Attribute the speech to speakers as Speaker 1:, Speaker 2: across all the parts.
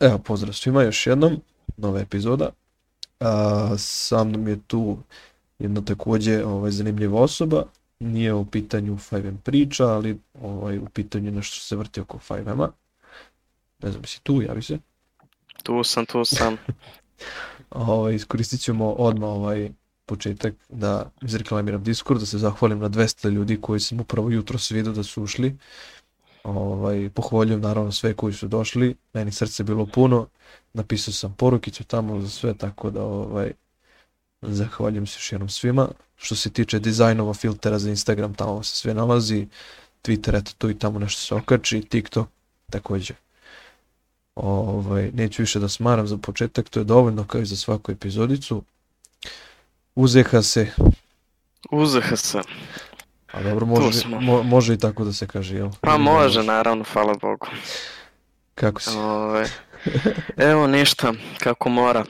Speaker 1: Evo, pozdrav svima još jednom, nova epizoda. A, sa mnom je tu jedna takođe ovaj, zanimljiva osoba. Nije u pitanju 5M priča, ali ovaj, u pitanju nešto što se vrti oko 5M-a. Ne znam, si tu, javi se.
Speaker 2: Tu sam, tu sam.
Speaker 1: ovaj, iskoristit ćemo odmah ovaj početak da izreklamiram Discord, da se zahvalim na 200 ljudi koji sam upravo jutro vidio da su ušli. Ovaj, pohvaljujem naravno sve koji su došli, meni srce bilo puno, napisao sam porukicu tamo za sve, tako da ovaj, zahvaljujem se još jednom svima. Što se tiče dizajnova, filtera za Instagram, tamo se sve nalazi, Twitter, eto tu i tamo nešto se okači, TikTok takođe. Ovaj, neću više da smaram za početak, to je dovoljno kao i za svaku epizodicu. Uzeha se.
Speaker 2: Uzeha se.
Speaker 1: A dobro, može, mo, može i tako da se kaže, jel?
Speaker 2: Pa može, naravno, hvala Bogu.
Speaker 1: Kako si?
Speaker 2: Ove, evo ništa, kako mora.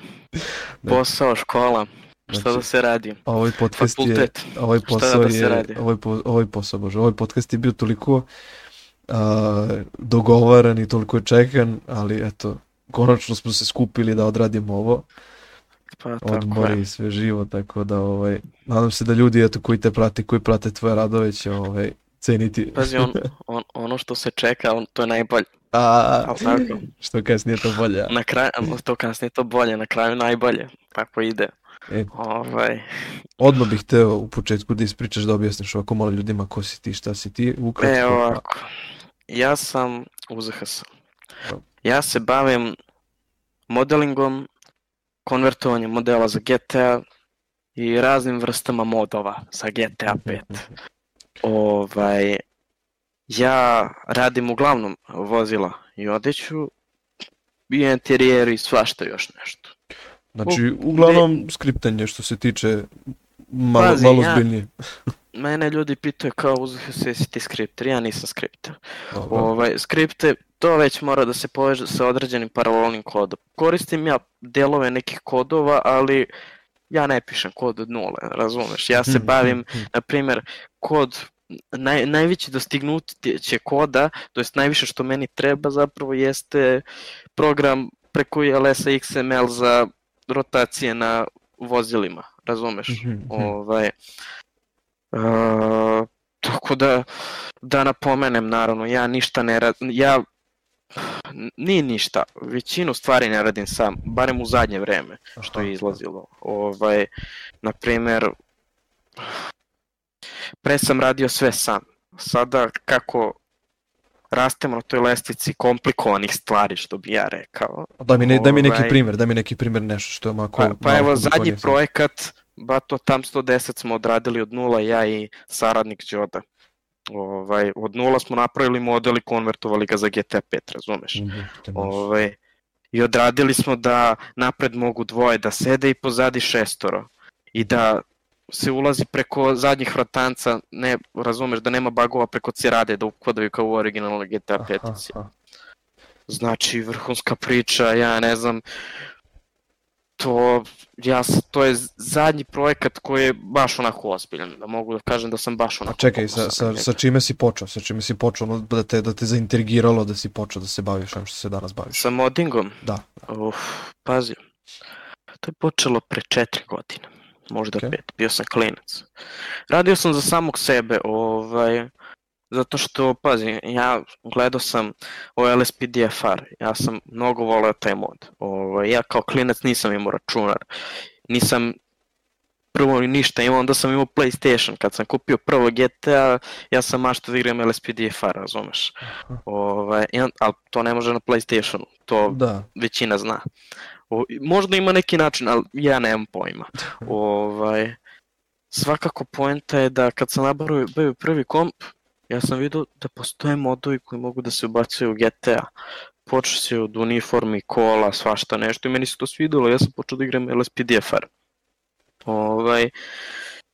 Speaker 2: Posao, škola, šta znači, da se radi?
Speaker 1: Ovaj podcast Fakultet. je, ovaj posao da je, radi? ovaj, po, ovaj posao, bože, ovaj podcast je bio toliko a, dogovaran i toliko je čekan, ali eto, konačno smo se skupili da odradimo ovo.
Speaker 2: Pa,
Speaker 1: odmori i sve živo, tako da ovaj, nadam se da ljudi eto, koji te prate, koji prate tvoje radove će ovaj, ceniti.
Speaker 2: Pazi, on, on, ono što se čeka, on, to je najbolje.
Speaker 1: A, tako? što kasnije to bolje.
Speaker 2: Na kraju, to kasnije to bolje, na kraju najbolje, tako ide. E, ovaj.
Speaker 1: Odmah bih teo u početku da ispričaš da objasniš ovako malo ljudima ko si ti, šta si ti, ukratko.
Speaker 2: E, ovako, ja sam UZHS. Ja se bavim modelingom konvertovanje modela za GTA i raznim vrstama modova za GTA 5. ovaj, ja radim uglavnom vozila i odeću i interijer i svašta još nešto.
Speaker 1: Znači, uglavnom skriptanje što se tiče malo, Pazi, malo zbiljnije.
Speaker 2: Ja, mene ljudi pitaju kao uzeo se si ti skripter, ja nisam skripter. Ovaj, skripte, to već mora da se poveže sa određenim paralelnim kodom. Koristim ja delove nekih kodova, ali ja ne pišem kod od nule, razumeš? Ja se bavim, na primjer, kod naj, najveći dostignuće koda, to jest najviše što meni treba zapravo jeste program preko ILS-a XML za rotacije na vozilima, razumeš? Mm -hmm. ovaj, uh, tako da, da napomenem, naravno, ja ništa ne radim, ja nije ništa, većinu stvari ne radim sam, barem u zadnje vreme što je izlazilo. Ovaj, na primer, pre sam radio sve sam. Sada kako rastemo na toj lestvici komplikovanih stvari, što bi ja rekao.
Speaker 1: Da mi, ne, da mi neki ovaj, primjer, da mi neki primjer nešto što je mako...
Speaker 2: Pa, pa evo, zadnji projekat, Bato Tam 110 smo odradili od nula, ja i saradnik Đoda. Ovaj, od nula smo napravili model i konvertovali ga za GTA 5, razumeš? Mm -hmm, ovaj, I odradili smo da napred mogu dvoje da sede i pozadi šestoro. I da se ulazi preko zadnjih vratanca, ne, razumeš, da nema bagova preko cirade da ukodaju kao u originalnoj GTA 5. Znači, vrhunska priča, ja ne znam, to, ja, to je zadnji projekat koji je baš onako ozbiljan, da mogu da kažem da sam baš onako...
Speaker 1: A čekaj, sa, sa, sa čime si počeo? Sa čime si počeo da te, da te zaintrigiralo da si počeo da se baviš onim što se danas baviš?
Speaker 2: Sa moddingom?
Speaker 1: Da.
Speaker 2: Uf, pazi, to je počelo pre četiri godine, možda okay. pet, bio sam klinac. Radio sam za samog sebe, ovaj, Zato što, pazi, ja gledao sam o LSPDFR, ja sam mnogo voleo taj mod. Ovo, ovaj, ja kao klinac nisam imao računar, nisam prvo ništa imao, onda sam imao PlayStation, kad sam kupio prvo GTA, ja sam mašto da igram LSPDFR, razumeš? Ovaj, ali to ne može na PlayStationu, to da. većina zna. O, možda ima neki način, ali ja nemam pojma. ovaj, svakako poenta je da kad sam nabavio prvi komp, ja sam vidio da postoje modovi koji mogu da se ubacuju u GTA. Počeo se od uniformi, kola, svašta nešto i meni se to svidelo, ja sam počeo da igram LSPDFR. Ovaj,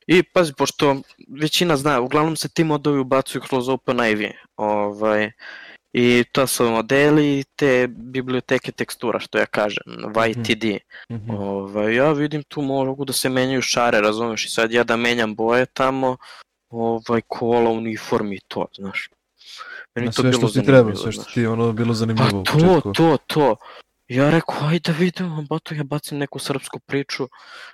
Speaker 2: I pazi, pošto većina zna, uglavnom se ti modovi ubacuju kroz OpenIV. Ovaj, I to su modeli te biblioteke tekstura, što ja kažem, YTD. Mm -hmm. ovaj, ja vidim tu mogu da se menjaju šare, razumeš, i sad ja da menjam boje tamo, ovaj, kola, uniformi i to, znaš.
Speaker 1: Meni to sve bilo što ti treba, sve što ti ono bilo zanimljivo
Speaker 2: pa, to, to, to. I ja rekao, ajde da vidimo, bato, ja bacim neku srpsku priču,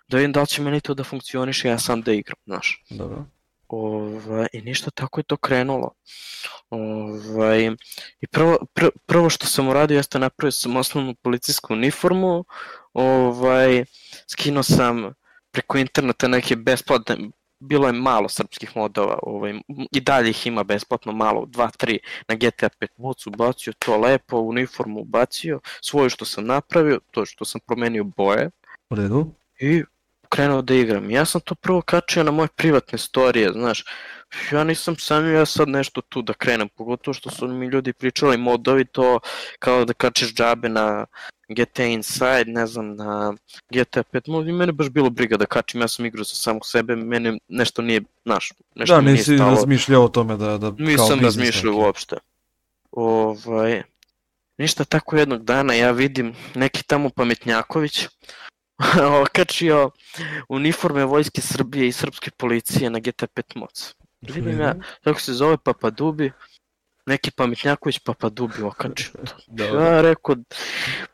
Speaker 2: da vidim da li će meni to da funkcioniše, ja sam da igram, znaš.
Speaker 1: Dobro.
Speaker 2: Ovaj, I ništa, tako je to krenulo. Ovaj, I prvo, pr, prvo što sam uradio jeste napravio sam osnovnu policijsku uniformu, ovaj, skinuo sam preko interneta neke besplatne, bilo je malo srpskih modova, ovaj, i dalje ih ima besplatno malo, 2-3 na GTA 5 moc ubacio, to lepo, uniformu ubacio, svoju što sam napravio, to što sam promenio boje.
Speaker 1: U redu.
Speaker 2: I krenuo da igram. Ja sam to prvo kačio na moje privatne storije, znaš, ja nisam sam ja sad nešto tu da krenem, pogotovo što su mi ljudi pričali modovi to kao da kačeš džabe na GTA Inside, ne znam, na GTA 5 mod i mene baš bilo briga da kačim, ja sam igrao sa samog sebe, mene nešto nije, znaš, nešto
Speaker 1: da,
Speaker 2: mi nije
Speaker 1: nisi
Speaker 2: stalo.
Speaker 1: razmišljao o tome da, da
Speaker 2: Nisam razmišljao uopšte. Ovaj, ništa tako jednog dana ja vidim neki tamo pametnjaković okačio uniforme vojske Srbije i srpske policije na GTA 5 moc. Vidim ja, kako se zove Papadubi, neki pametnjaković Papadubi okačio to.
Speaker 1: Dobro.
Speaker 2: Ja rekao,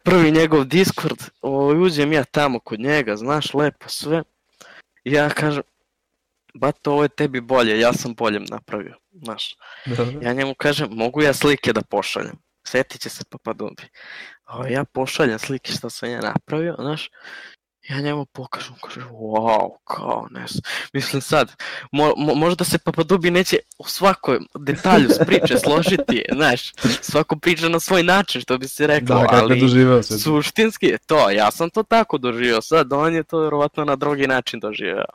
Speaker 2: prvi njegov Discord, o, uđem ja tamo kod njega, znaš, lepo sve. I ja kažem, bato, ovo je tebi bolje, ja sam boljem napravio, znaš.
Speaker 1: Dobro.
Speaker 2: Ja njemu kažem, mogu ja slike da pošaljem. Setit će se Papadubi. A ja pošaljem slike što sam ja napravio, znaš. Ja njemu pokažem, kaže, wow, kao, ne znam. Mislim sad, mo, mo, možda se Papadubi neće u svakoj detalju s priče složiti, znaš, svako priča na svoj način, što bi se rekao,
Speaker 1: Da,
Speaker 2: ali
Speaker 1: doživeo se.
Speaker 2: suštinski je to, ja sam to tako doživio, sad on je to vjerovatno na drugi način doživio.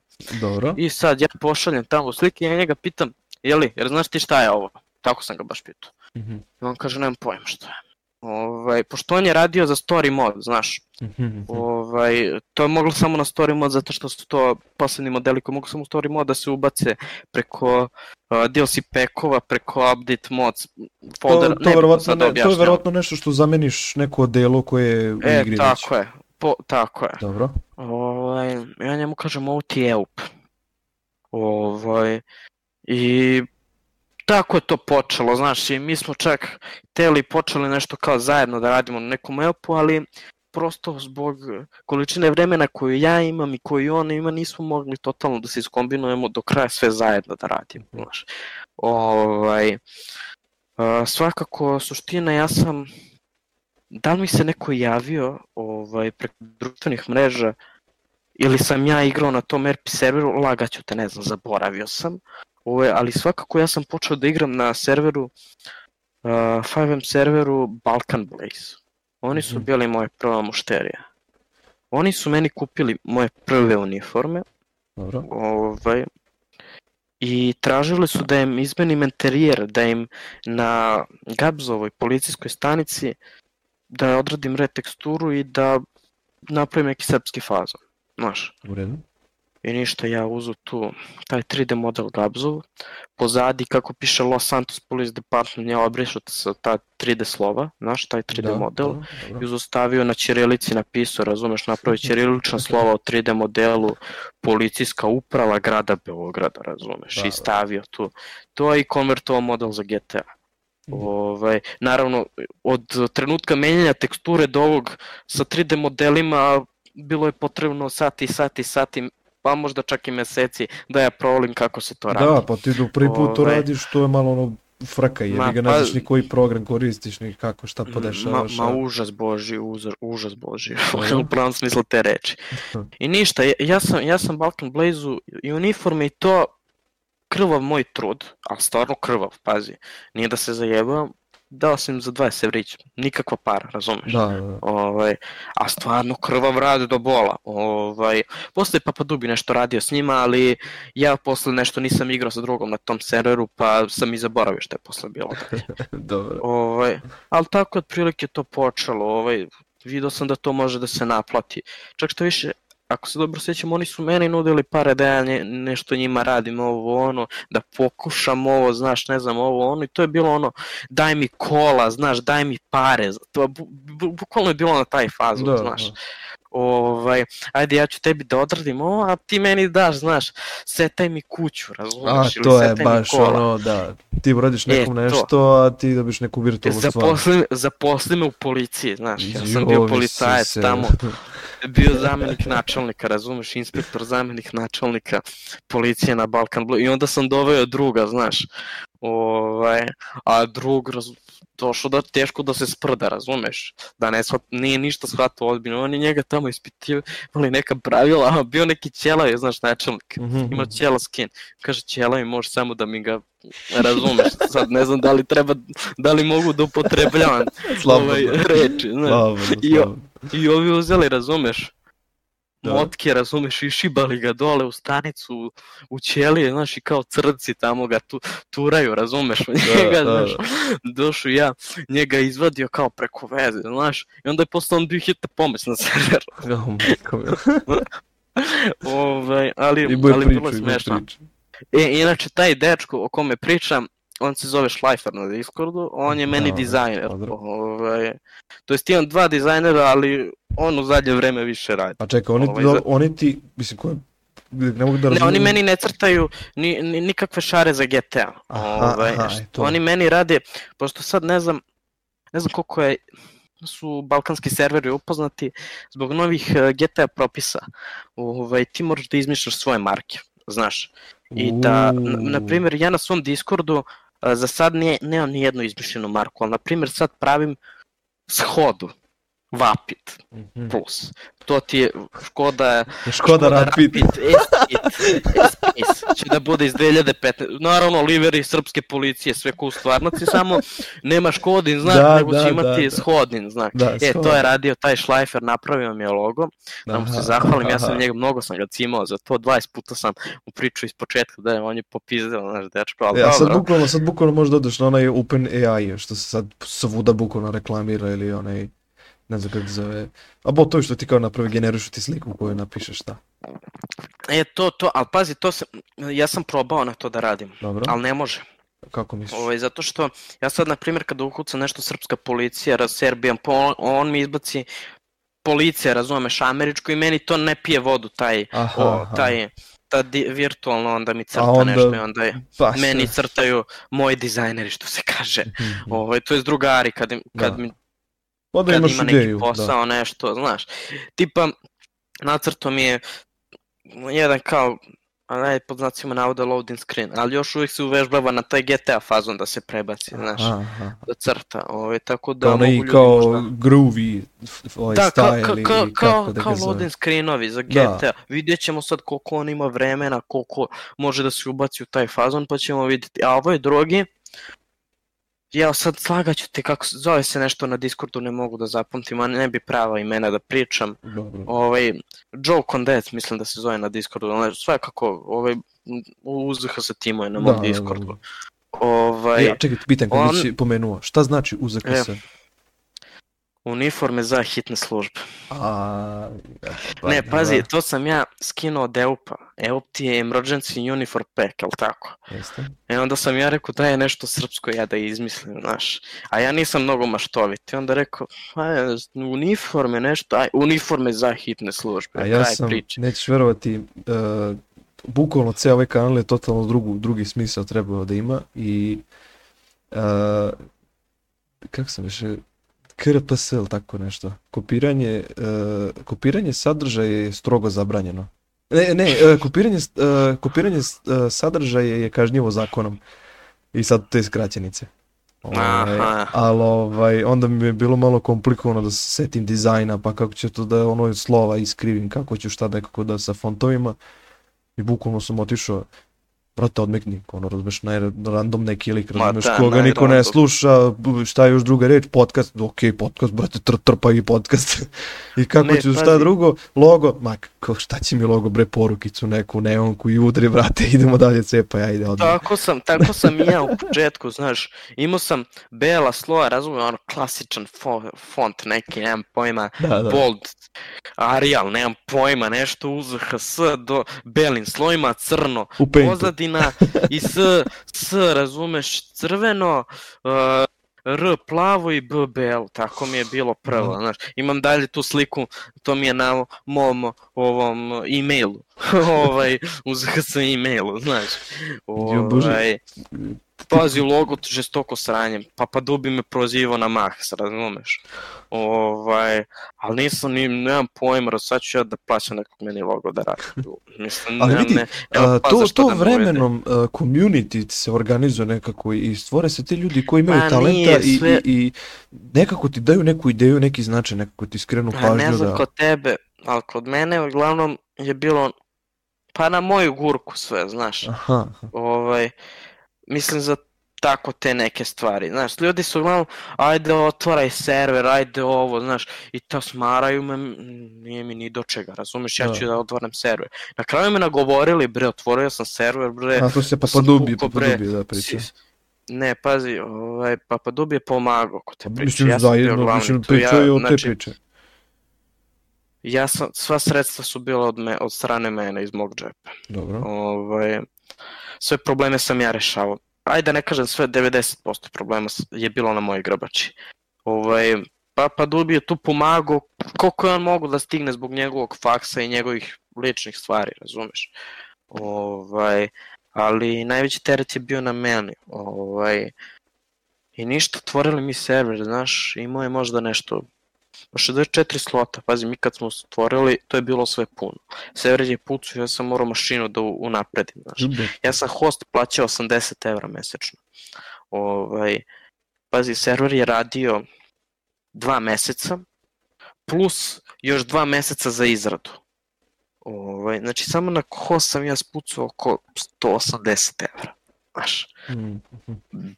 Speaker 1: Dobro.
Speaker 2: I sad ja pošaljem tamo slike i ja njega pitam, jeli, jer znaš ti šta je ovo? Tako sam ga baš pitao.
Speaker 1: Mhm,
Speaker 2: I on kaže, nemam pojma šta je. Ovaj, pošto on je radio za story mod, znaš,
Speaker 1: mhm, mhm.
Speaker 2: ovaj, to je moglo samo na story mod zato što su to poslednji modeli koji mogu samo u story mod da se ubace preko uh, DLC packova, preko update mods
Speaker 1: To,
Speaker 2: foldera,
Speaker 1: to,
Speaker 2: ne
Speaker 1: verovatno, ne, to je verovatno nešto što zameniš neko delo koje je u
Speaker 2: E,
Speaker 1: igri već.
Speaker 2: tako je, po, tako je.
Speaker 1: Dobro.
Speaker 2: Ovaj, ja njemu kažem, ovo ti je EUP. Ovaj, I tako je to počelo, znaš, i mi smo čak teli počeli nešto kao zajedno da radimo na nekom EUP-u, ali prosto zbog količine vremena koju ja imam i koju on ima, nismo mogli totalno da se iskombinujemo do kraja sve zajedno da radimo, znaš. Ovaj, a, svakako, suština, ja sam, da li mi se neko javio ovaj, preko društvenih mreža, ili sam ja igrao na tom RP serveru, lagaću te, ne znam, zaboravio sam. Ove, ali svakako ja sam počeo da igram na serveru, uh, 5M serveru Balkan Blaze. Oni su
Speaker 1: Mhm.
Speaker 2: bili moje prva mušterija. Oni su meni kupili moje prve uniforme,
Speaker 1: Dobro.
Speaker 2: ovaj, i tražili su da im izmenim interijer, da im na Gabzovoj policijskoj stanici da odradim reteksturu i da napravim neki srpski fazon. Znaš,
Speaker 1: U redu.
Speaker 2: i ništa, ja uzu tu taj 3D model Gabzov, pozadi kako piše Los Santos Police Department, ja obrišu sa ta 3D slova, znaš, taj 3D
Speaker 1: Da,
Speaker 2: model,
Speaker 1: dobro,
Speaker 2: i uzostavio na ćirilici napisao, razumeš, napravio ćirilična slova o 3D modelu, policijska uprava grada Beograda, razumeš,
Speaker 1: Da, da.
Speaker 2: i stavio tu. To je i konvertovao model za GTA.
Speaker 1: Mhm.
Speaker 2: Ovaj, naravno, od trenutka menjanja teksture do ovog sa 3D modelima bilo je potrebno sati, sati, sati, pa možda čak i meseci da ja provolim kako se to radi.
Speaker 1: Da, pa ti dok prvi put to radiš, to je malo ono frka, jer
Speaker 2: Ma,
Speaker 1: ga ne
Speaker 2: pa-
Speaker 1: znaš ni koji program koristiš, ni kako, šta
Speaker 2: Ma,
Speaker 1: podešavaš.
Speaker 2: ma
Speaker 1: a-
Speaker 2: užas boži, užas, užas boži, u pravom smislu te reči. I ništa, ja, ja sam, ja sam Balkan Blaze-u i uniforme i to krvav moj trud, ali stvarno krvav, pazi, nije da se zajebavam, dao sam im za 20 evrića, nikakva para, razumeš?
Speaker 1: Da, da, da.
Speaker 2: Ovaj, a stvarno krvav rad do bola. Ovaj, posle je Papadubi nešto radio s njima, ali ja posle nešto nisam igrao sa drugom na tom serveru, pa sam i zaboravio što je posle bilo.
Speaker 1: Dobro.
Speaker 2: Ovaj, ali tako otprilike to počelo. Ovaj, video sam da to može da se naplati. Čak što više, ako se dobro sjećam, oni su meni nudili pare da ja nje, nešto njima radim ovo ono, da pokušam ovo, znaš, ne znam, ovo ono i to je bilo ono, daj mi kola, znaš, daj mi pare, to bu, bu, bukvalno je bilo na taj fazu,
Speaker 1: Da,
Speaker 2: znaš.
Speaker 1: da.
Speaker 2: Ovaj, ajde ja ću tebi da odradim ovo, a ti meni daš, znaš, setaj mi kuću,
Speaker 1: A
Speaker 2: razumeš, ili
Speaker 1: to je baš ono, da, ti uradiš
Speaker 2: E,
Speaker 1: nekom
Speaker 2: to.
Speaker 1: nešto, a ti dobiš neku virtualnu stvar.
Speaker 2: Zaposli, zaposli me u policiji, znaš, ja sam bio policajac tamo, bio zamenik načelnika, razumeš, inspektor, zamenik načelnika policije na Balkan Blue i onda sam doveo druga, znaš, ovaj, a drug raz, došao da teško da se sprda, razumeš, da ne shvat, nije ništa shvatao ozbiljno, on je njega tamo ispitivali neka pravila, a bio neki ćelav, znaš, načelnik,
Speaker 1: Mhm.
Speaker 2: ima ćela skin, kaže ćela mi može samo da mi ga razumeš, sad ne znam da li treba, da li mogu da upotrebljavam ovaj, reči, znaš.
Speaker 1: Slobodno,
Speaker 2: I, o-
Speaker 1: slobodno.
Speaker 2: I ovi uzeli, razumeš,
Speaker 1: Da.
Speaker 2: motke, razumeš, i šibali ga dole u stanicu, u, ćelije, znaš, i kao crci tamo ga tu, turaju, razumeš, u njega,
Speaker 1: da,
Speaker 2: znaš, došao ja, njega izvadio kao preko veze, znaš, i onda je posle on bio hitna pomoć na serveru, ovaj, ali, ali
Speaker 1: priču,
Speaker 2: bilo je smešno. E, inače, taj dečko o kome pričam, on se zove Schleifer na Discordu, on je meni
Speaker 1: Da,
Speaker 2: dizajner. Ovaj, to jest imam dva dizajnera, ali on u zadnje vreme više radi.
Speaker 1: A čekaj, oni,
Speaker 2: Ovaj,
Speaker 1: do- oni ti, mislim, koje, ne mogu da
Speaker 2: Ne,
Speaker 1: razumijem.
Speaker 2: oni meni ne crtaju ni, ni, nikakve šare za GTA.
Speaker 1: Aha,
Speaker 2: ovaj,
Speaker 1: aha,
Speaker 2: št-
Speaker 1: e.
Speaker 2: Oni meni rade, pošto sad ne znam, ne znam koliko je su balkanski serveri upoznati zbog novih eh, GTA propisa. Ovaj, ti moraš da izmišljaš svoje marke, znaš. I da, na, na primjer, ja na svom Discordu za sad nije, nemam ni jednu izmišljenu marku, ali na primjer sad pravim Shodu, Vapit
Speaker 1: Mhm.
Speaker 2: Plus. To ti je Škoda,
Speaker 1: Škoda Rapid.
Speaker 2: S-Pit, S-Pit će da bude iz 2015. Naravno, liveri srpske policije, sve ko u stvarnosti, samo nema Škodin znak,
Speaker 1: Da,
Speaker 2: nego
Speaker 1: da,
Speaker 2: će imati
Speaker 1: da, da.
Speaker 2: Shodin znak.
Speaker 1: Da,
Speaker 2: E, to je radio taj Schleifer, napravio mi je logo, da mu se
Speaker 1: Aha,
Speaker 2: zahvalim, ja sam
Speaker 1: aha.
Speaker 2: njega, mnogo sam ga cimao za to, 20 puta sam mu pričao iz početka, da je, on je popizdeo, znaš, dečko, ali
Speaker 1: Ja, sad
Speaker 2: dobro.
Speaker 1: bukvalno, sad bukvalno možeš da odeš na onaj Open AI, što se sad svuda bukvalno reklamira ili onaj, ne znam kako zove, a bo to je što ti kao napravi, generišu ti sliku koju napišeš šta.
Speaker 2: E, to, to, ali pazi, to sam, ja sam probao na to da radim,
Speaker 1: Dobro,
Speaker 2: ali ne može.
Speaker 1: kako misliš?
Speaker 2: Ovaj, zato što ja sad, na primjer, kada ukucam nešto srpska policija, Serbijan, po, on, on mi izbaci policija, razumeš, američko i meni to ne pije vodu, taj,
Speaker 1: Aha,
Speaker 2: o, taj, ta di, virtualno onda mi crta
Speaker 1: onda-
Speaker 2: nešto i onda je,
Speaker 1: Pa,
Speaker 2: meni crtaju moji dizajneri, što se kaže.
Speaker 1: Mhm.
Speaker 2: Ovaj, to je drugari, kad, kad
Speaker 1: Da.
Speaker 2: mi
Speaker 1: Onda
Speaker 2: kad
Speaker 1: imaš
Speaker 2: ima neki
Speaker 1: ideju, da.
Speaker 2: posao, nešto, znaš. Tipa, nacrto mi je jedan kao, a ne pod znacima navoda loading screen, ali još uvijek se uvežbava na taj GTA fazon da se prebaci, znaš,
Speaker 1: Aha.
Speaker 2: da crta, ovaj, tako da
Speaker 1: Kao
Speaker 2: mogu
Speaker 1: onaj kao
Speaker 2: možda...
Speaker 1: groovy ovaj
Speaker 2: Da,
Speaker 1: style
Speaker 2: kao,
Speaker 1: ili
Speaker 2: kao,
Speaker 1: kako
Speaker 2: kao,
Speaker 1: da
Speaker 2: kao
Speaker 1: zove.
Speaker 2: loading screenovi za
Speaker 1: Da.
Speaker 2: GTA. Vidjet ćemo sad koliko on ima vremena, koliko može da se ubaci u taj fazon, pa ćemo vidjeti. A ovo je drugi, ja sad slagaću te kako se, zove se nešto na Discordu, ne mogu da zapamtim, a ne bi prava imena da pričam.
Speaker 1: Dobro.
Speaker 2: Ovaj, Joe Condet, mislim da se zove na Discordu, ali sve kako, ovaj, UZH se timuje na mom
Speaker 1: Da, da,
Speaker 2: Discordu.
Speaker 1: da.
Speaker 2: Ovaj,
Speaker 1: E, čekaj, pitan kad
Speaker 2: on-
Speaker 1: već pomenuo, šta znači UZKS?
Speaker 2: Uniforme za hitne službe.
Speaker 1: A, pa,
Speaker 2: Ne,
Speaker 1: da.
Speaker 2: pazi, to sam ja skinuo od EUP-a. EUP ti je Emergency Uniform Pack, jel tako?
Speaker 1: Jeste.
Speaker 2: E onda sam ja rekao da je nešto srpsko ja da izmislim, znaš. A ja nisam mnogo maštovit. I onda rekao, aj, uniforme nešto, aj, uniforme za hitne službe.
Speaker 1: A ja
Speaker 2: kraj
Speaker 1: sam,
Speaker 2: priče.
Speaker 1: nećeš verovati, uh, bukvalno ceo ovaj kanal je totalno drugu, drugi smisao trebao da ima i uh, kako sam više, KRPS ili tako nešto, kopiranje, uh, kopiranje sadržaja je strogo zabranjeno. Ne, ne, uh, kopiranje, uh, kopiranje uh, sadržaja je kažnjivo zakonom i sad te skraćenice. Ovaj, ali ovaj, onda mi je bilo malo komplikovano da se setim dizajna, pa kako će to da ono slova iskrivim, kako ću šta nekako da sa fontovima. I bukvalno sam otišao, brate, odmekni, ono, razumeš, naj, random neki lik,
Speaker 2: Ma
Speaker 1: razumeš,
Speaker 2: da,
Speaker 1: koga niko ne
Speaker 2: najrandom.
Speaker 1: sluša, šta je još druga reč, podcast, ok, podcast, brate, tr, trpa i podcast. I kako
Speaker 2: Ne,
Speaker 1: ću, šta
Speaker 2: pazi.
Speaker 1: drugo, logo, ma, ko, šta će mi logo, bre, porukicu neku, neonku i udri, brate, idemo dalje, cepaj, ajde, odmah.
Speaker 2: Tako sam, tako sam i ja u početku, znaš, imao sam bela sloja, razumijem, ono klasičan fo, font neki, nemam pojma,
Speaker 1: Da, da.
Speaker 2: bold, Arial, nemam pojma, nešto UZHS do belim slojima, crno,
Speaker 1: U Paintu.
Speaker 2: Pozadina i s, s, razumeš, crveno, uh, R plavo i B belo, tako mi je bilo prvo,
Speaker 1: Da.
Speaker 2: znaš. Imam dalje tu sliku, to mi je na mom ovom e-mailu, ovaj, uz HC e-mailu, znaš. Ovaj, pazi logo žestoko sranjem, Papa Dubi me prozivao na Max, razumeš? Ovaj, ali nisam ni, nemam pojma, sad ću ja da plaćam nekog meni logo da radi. Mislim,
Speaker 1: Ali vidi,
Speaker 2: ne,
Speaker 1: A,
Speaker 2: pa
Speaker 1: to, to
Speaker 2: da
Speaker 1: vremenom uh, community se organizuje nekako i stvore se ti ljudi koji imaju
Speaker 2: Pa
Speaker 1: talenta
Speaker 2: nije
Speaker 1: i,
Speaker 2: sve-
Speaker 1: i, i nekako ti daju neku ideju, neki značaj, nekako ti skrenu
Speaker 2: A
Speaker 1: pažnju
Speaker 2: ne znam
Speaker 1: da...
Speaker 2: kod tebe, ali kod mene uglavnom je bilo pa na moju gurku sve, znaš.
Speaker 1: Aha, aha.
Speaker 2: Ovaj, mislim za tako te neke stvari. Znaš, ljudi su uglavnom, ajde otvaraj server, ajde ovo, znaš, i to smaraju me, nije mi ni do čega, razumeš, ja
Speaker 1: Da.
Speaker 2: ću da otvaram server. Na kraju me nagovorili, bre, otvorio sam server, bre,
Speaker 1: A to se pa
Speaker 2: sam
Speaker 1: dubi,
Speaker 2: pukao,
Speaker 1: pa
Speaker 2: bre,
Speaker 1: dubi da priča.
Speaker 2: si- Ne, pazi, ovaj, Papa Dub je pomagao kod te
Speaker 1: Pa,
Speaker 2: priče.
Speaker 1: Mislim,
Speaker 2: ja sam bio
Speaker 1: zajedno,
Speaker 2: glavni
Speaker 1: mislim,
Speaker 2: tu,
Speaker 1: je
Speaker 2: ja,
Speaker 1: o te
Speaker 2: znači,
Speaker 1: priče.
Speaker 2: ja sam, sva sredstva su bila od, me, od strane mene iz mog džepa.
Speaker 1: Dobro.
Speaker 2: Ovaj, sve probleme sam ja rešavao. Ajde da ne kažem sve, 90% problema je bilo na mojoj grbači. Ovaj, Papa Dubi je tu pomagao koliko je on mogu da stigne zbog njegovog faksa i njegovih ličnih stvari, razumeš? Ovaj, ali najveći teret je bio na meni. Ovaj, I ništa, otvorili mi server, znaš, imao je možda nešto Pa 64 slota, pazi, mi kad smo stvorili, to je bilo sve puno. Server je pucao, ja sam morao mašinu da unapredim, znaš. Ja sam host plaćao 80 evra mesečno. Ovaj, pazi, server je radio dva meseca, plus još dva meseca za izradu. Ovaj, znači, samo na host sam ja spucao oko 180 evra. Znaš,
Speaker 1: Mm.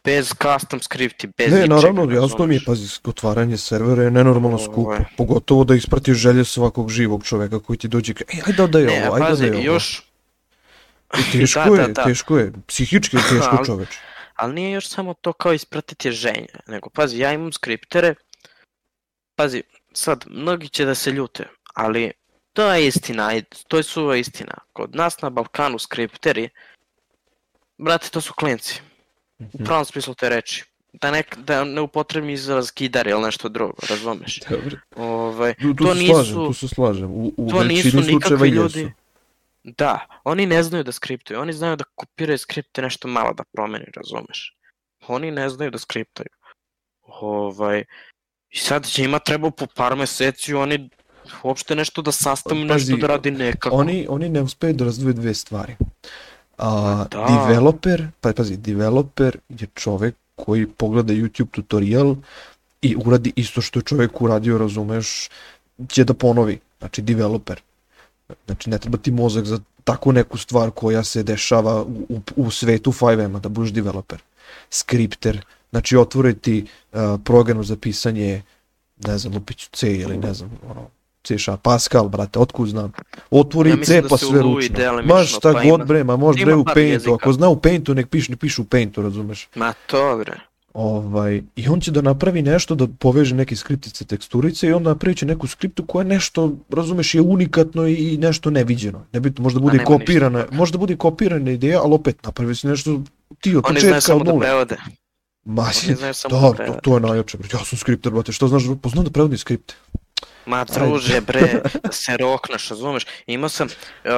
Speaker 2: bez custom skripti, bez
Speaker 1: Ne,
Speaker 2: ničega,
Speaker 1: naravno, jasno mi je, pazi, otvaranje servera je nenormalno skupo, pogotovo da ispratiš želje svakog živog čoveka koji ti dođe i kaže, ej, ajde da daj
Speaker 2: Ne,
Speaker 1: ovo,
Speaker 2: a
Speaker 1: ajde
Speaker 2: pazi,
Speaker 1: da je ovo.
Speaker 2: još,
Speaker 1: I teško
Speaker 2: Da, da,
Speaker 1: je,
Speaker 2: da.
Speaker 1: teško je, psihički je teško
Speaker 2: Ali-
Speaker 1: čoveče.
Speaker 2: ali nije još samo to kao ispratiti ženje, nego pazi, ja imam skriptere, pazi, sad, mnogi će da se ljute, ali to je istina, ajde, to je suva istina. Kod nas na Balkanu skripteri, brate, to su klinci, u
Speaker 1: Mhm.
Speaker 2: pravom smislu te reči. Da ne, da ne upotrebim izraz kidar ili nešto drugo, razumeš?
Speaker 1: Dobro.
Speaker 2: Ovaj,
Speaker 1: Tu, tu
Speaker 2: to
Speaker 1: se
Speaker 2: nisu-
Speaker 1: slažem, tu se slažem. U, u
Speaker 2: to nisu nikakvi
Speaker 1: jesu.
Speaker 2: ljudi. Da, oni ne znaju da skriptuju, oni znaju da kopiraju skripte nešto malo da promeni, razumeš? Oni ne znaju da skriptaju. Ovaj, I sad njima treba po par meseci oni uopšte nešto da sastavim,
Speaker 1: Pazi,
Speaker 2: nešto da radi nekako.
Speaker 1: Oni, oni ne uspeju da razdvoje dve stvari. A,
Speaker 2: Da.
Speaker 1: developer, pa pazi, developer je čovek koji pogleda YouTube tutorial i uradi isto što je čovek uradio, razumeš, će da ponovi. Znači, developer. Znači, ne treba ti mozak za takvu neku stvar koja se dešava u, u, svetu 5M-a, da budeš developer. Skripter, znači otvore ti uh, program za pisanje, ne znam, lupiću C ili ne znam, ono, C sharp, Pascal, brate, otkud znam. Otvori
Speaker 2: Ja
Speaker 1: ja
Speaker 2: mislim
Speaker 1: C
Speaker 2: da
Speaker 1: pa sve ručno. Ma šta
Speaker 2: pa
Speaker 1: god
Speaker 2: ima-
Speaker 1: bre, ma može bre u Paintu, ako zna u Paintu nek piše, nek piše u Paintu, razumeš?
Speaker 2: Ma to bre.
Speaker 1: Ovaj, I on će da napravi nešto, da poveže neke skriptice, teksturice i on napravit će neku skriptu koja nešto, razumeš, je unikatno i nešto neviđeno. Nebitno, možda bude
Speaker 2: nema ništa
Speaker 1: kopirana, možda bude kopirana ideja, ali opet napravi se nešto ti od početka od
Speaker 2: da
Speaker 1: nule.
Speaker 2: prevode.
Speaker 1: Ma,
Speaker 2: Oni
Speaker 1: si,
Speaker 2: znaju samo
Speaker 1: da,
Speaker 2: da
Speaker 1: to, to je najjače. Ja sam skripter, brate, što znaš, pa znam da prevodim skripte.
Speaker 2: Ma druže bre, da se rokneš, razumeš? Imao sam, uh,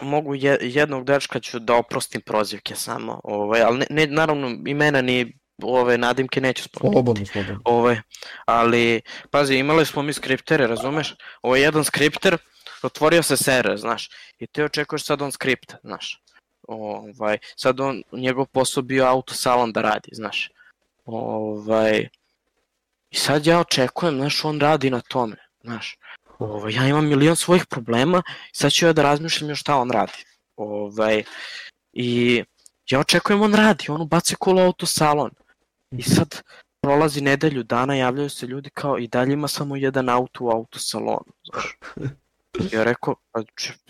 Speaker 2: mogu je, jednog dečka ću da oprostim prozivke samo, ovaj, ali ne, ne, naravno imena ni ove nadimke neću spomenuti.
Speaker 1: Slobodno, slobodno.
Speaker 2: Ovaj, ali, pazi, imali smo mi skriptere, razumeš? Ovo je jedan skripter, otvorio se server, znaš, i ti očekuješ sad on skript, znaš. Ovaj, sad on, njegov posao bio autosalon da radi, znaš. Ovaj, I sad ja očekujem, znaš, on radi na tome, znaš. Ovaj, ja imam milion svojih problema i sad ću ja da razmišljam još šta on radi. Ovaj, I ja očekujem on radi, on ubaci kolo autosalon. I sad prolazi nedelju dana, javljaju se ljudi kao i dalje ima samo jedan auto u autosalonu. Znaš. Ja rekao, pa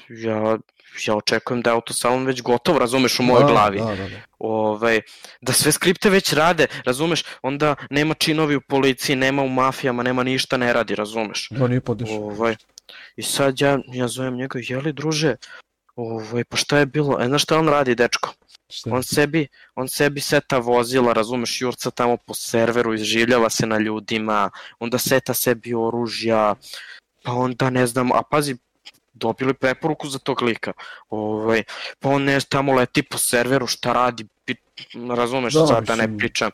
Speaker 2: ja, ja očekujem da je autosalon već gotov, razumeš, u mojoj
Speaker 1: Da,
Speaker 2: glavi
Speaker 1: Da, da, da.
Speaker 2: ovaj, da sve skripte već rade, razumeš, onda nema činovi u policiji, nema u mafijama, nema ništa ne radi, razumeš.
Speaker 1: Da, nije podešao.
Speaker 2: Ovaj, I sad ja, ja zovem njega, jeli druže, ovaj, pa šta je bilo, e, znaš šta on radi, dečko?
Speaker 1: Šta?
Speaker 2: On sebi, on sebi seta vozila, razumeš, jurca tamo po serveru, izživljava se na ljudima, onda seta sebi oružja, pa onda ne znam, a pazi, dobili preporuku za tog lika. Ovaj, pa on ne tamo leti po serveru, šta radi, pi, razumeš,
Speaker 1: Da,
Speaker 2: sad da ne pričam.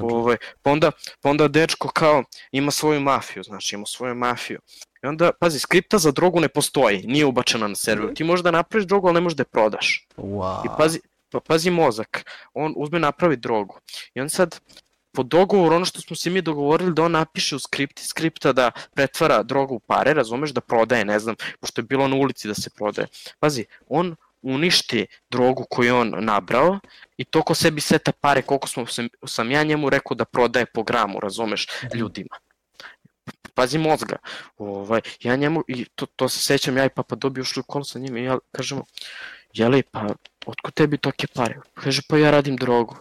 Speaker 2: Ovaj, pa, onda, pa onda dečko kao ima svoju mafiju, znači ima svoju mafiju. I onda, pazi, skripta za drogu ne postoji, nije ubačena na serveru. Ti možeš da napraviš drogu, ali ne možeš da je prodaš.
Speaker 1: Wow.
Speaker 2: I pazi, pa pazi mozak, on uzme napravi drogu. I on sad, po dogovoru, ono što smo se mi dogovorili da on napiše u skripti skripta da pretvara drogu u pare, razumeš, da prodaje, ne znam, pošto je bilo na ulici da se prodaje. Pazi, on uništi drogu koju on nabrao i to ko sebi seta pare koliko smo, sam, sam ja njemu rekao da prodaje po gramu, razumeš, ljudima. Pazi mozga. Ovaj, ja njemu, i to, to se sećam, ja i papa dobio ušli u kolo sa njim i ja kažemo, jeli, pa otko tebi toke pare? Kaže, pa ja radim drogu.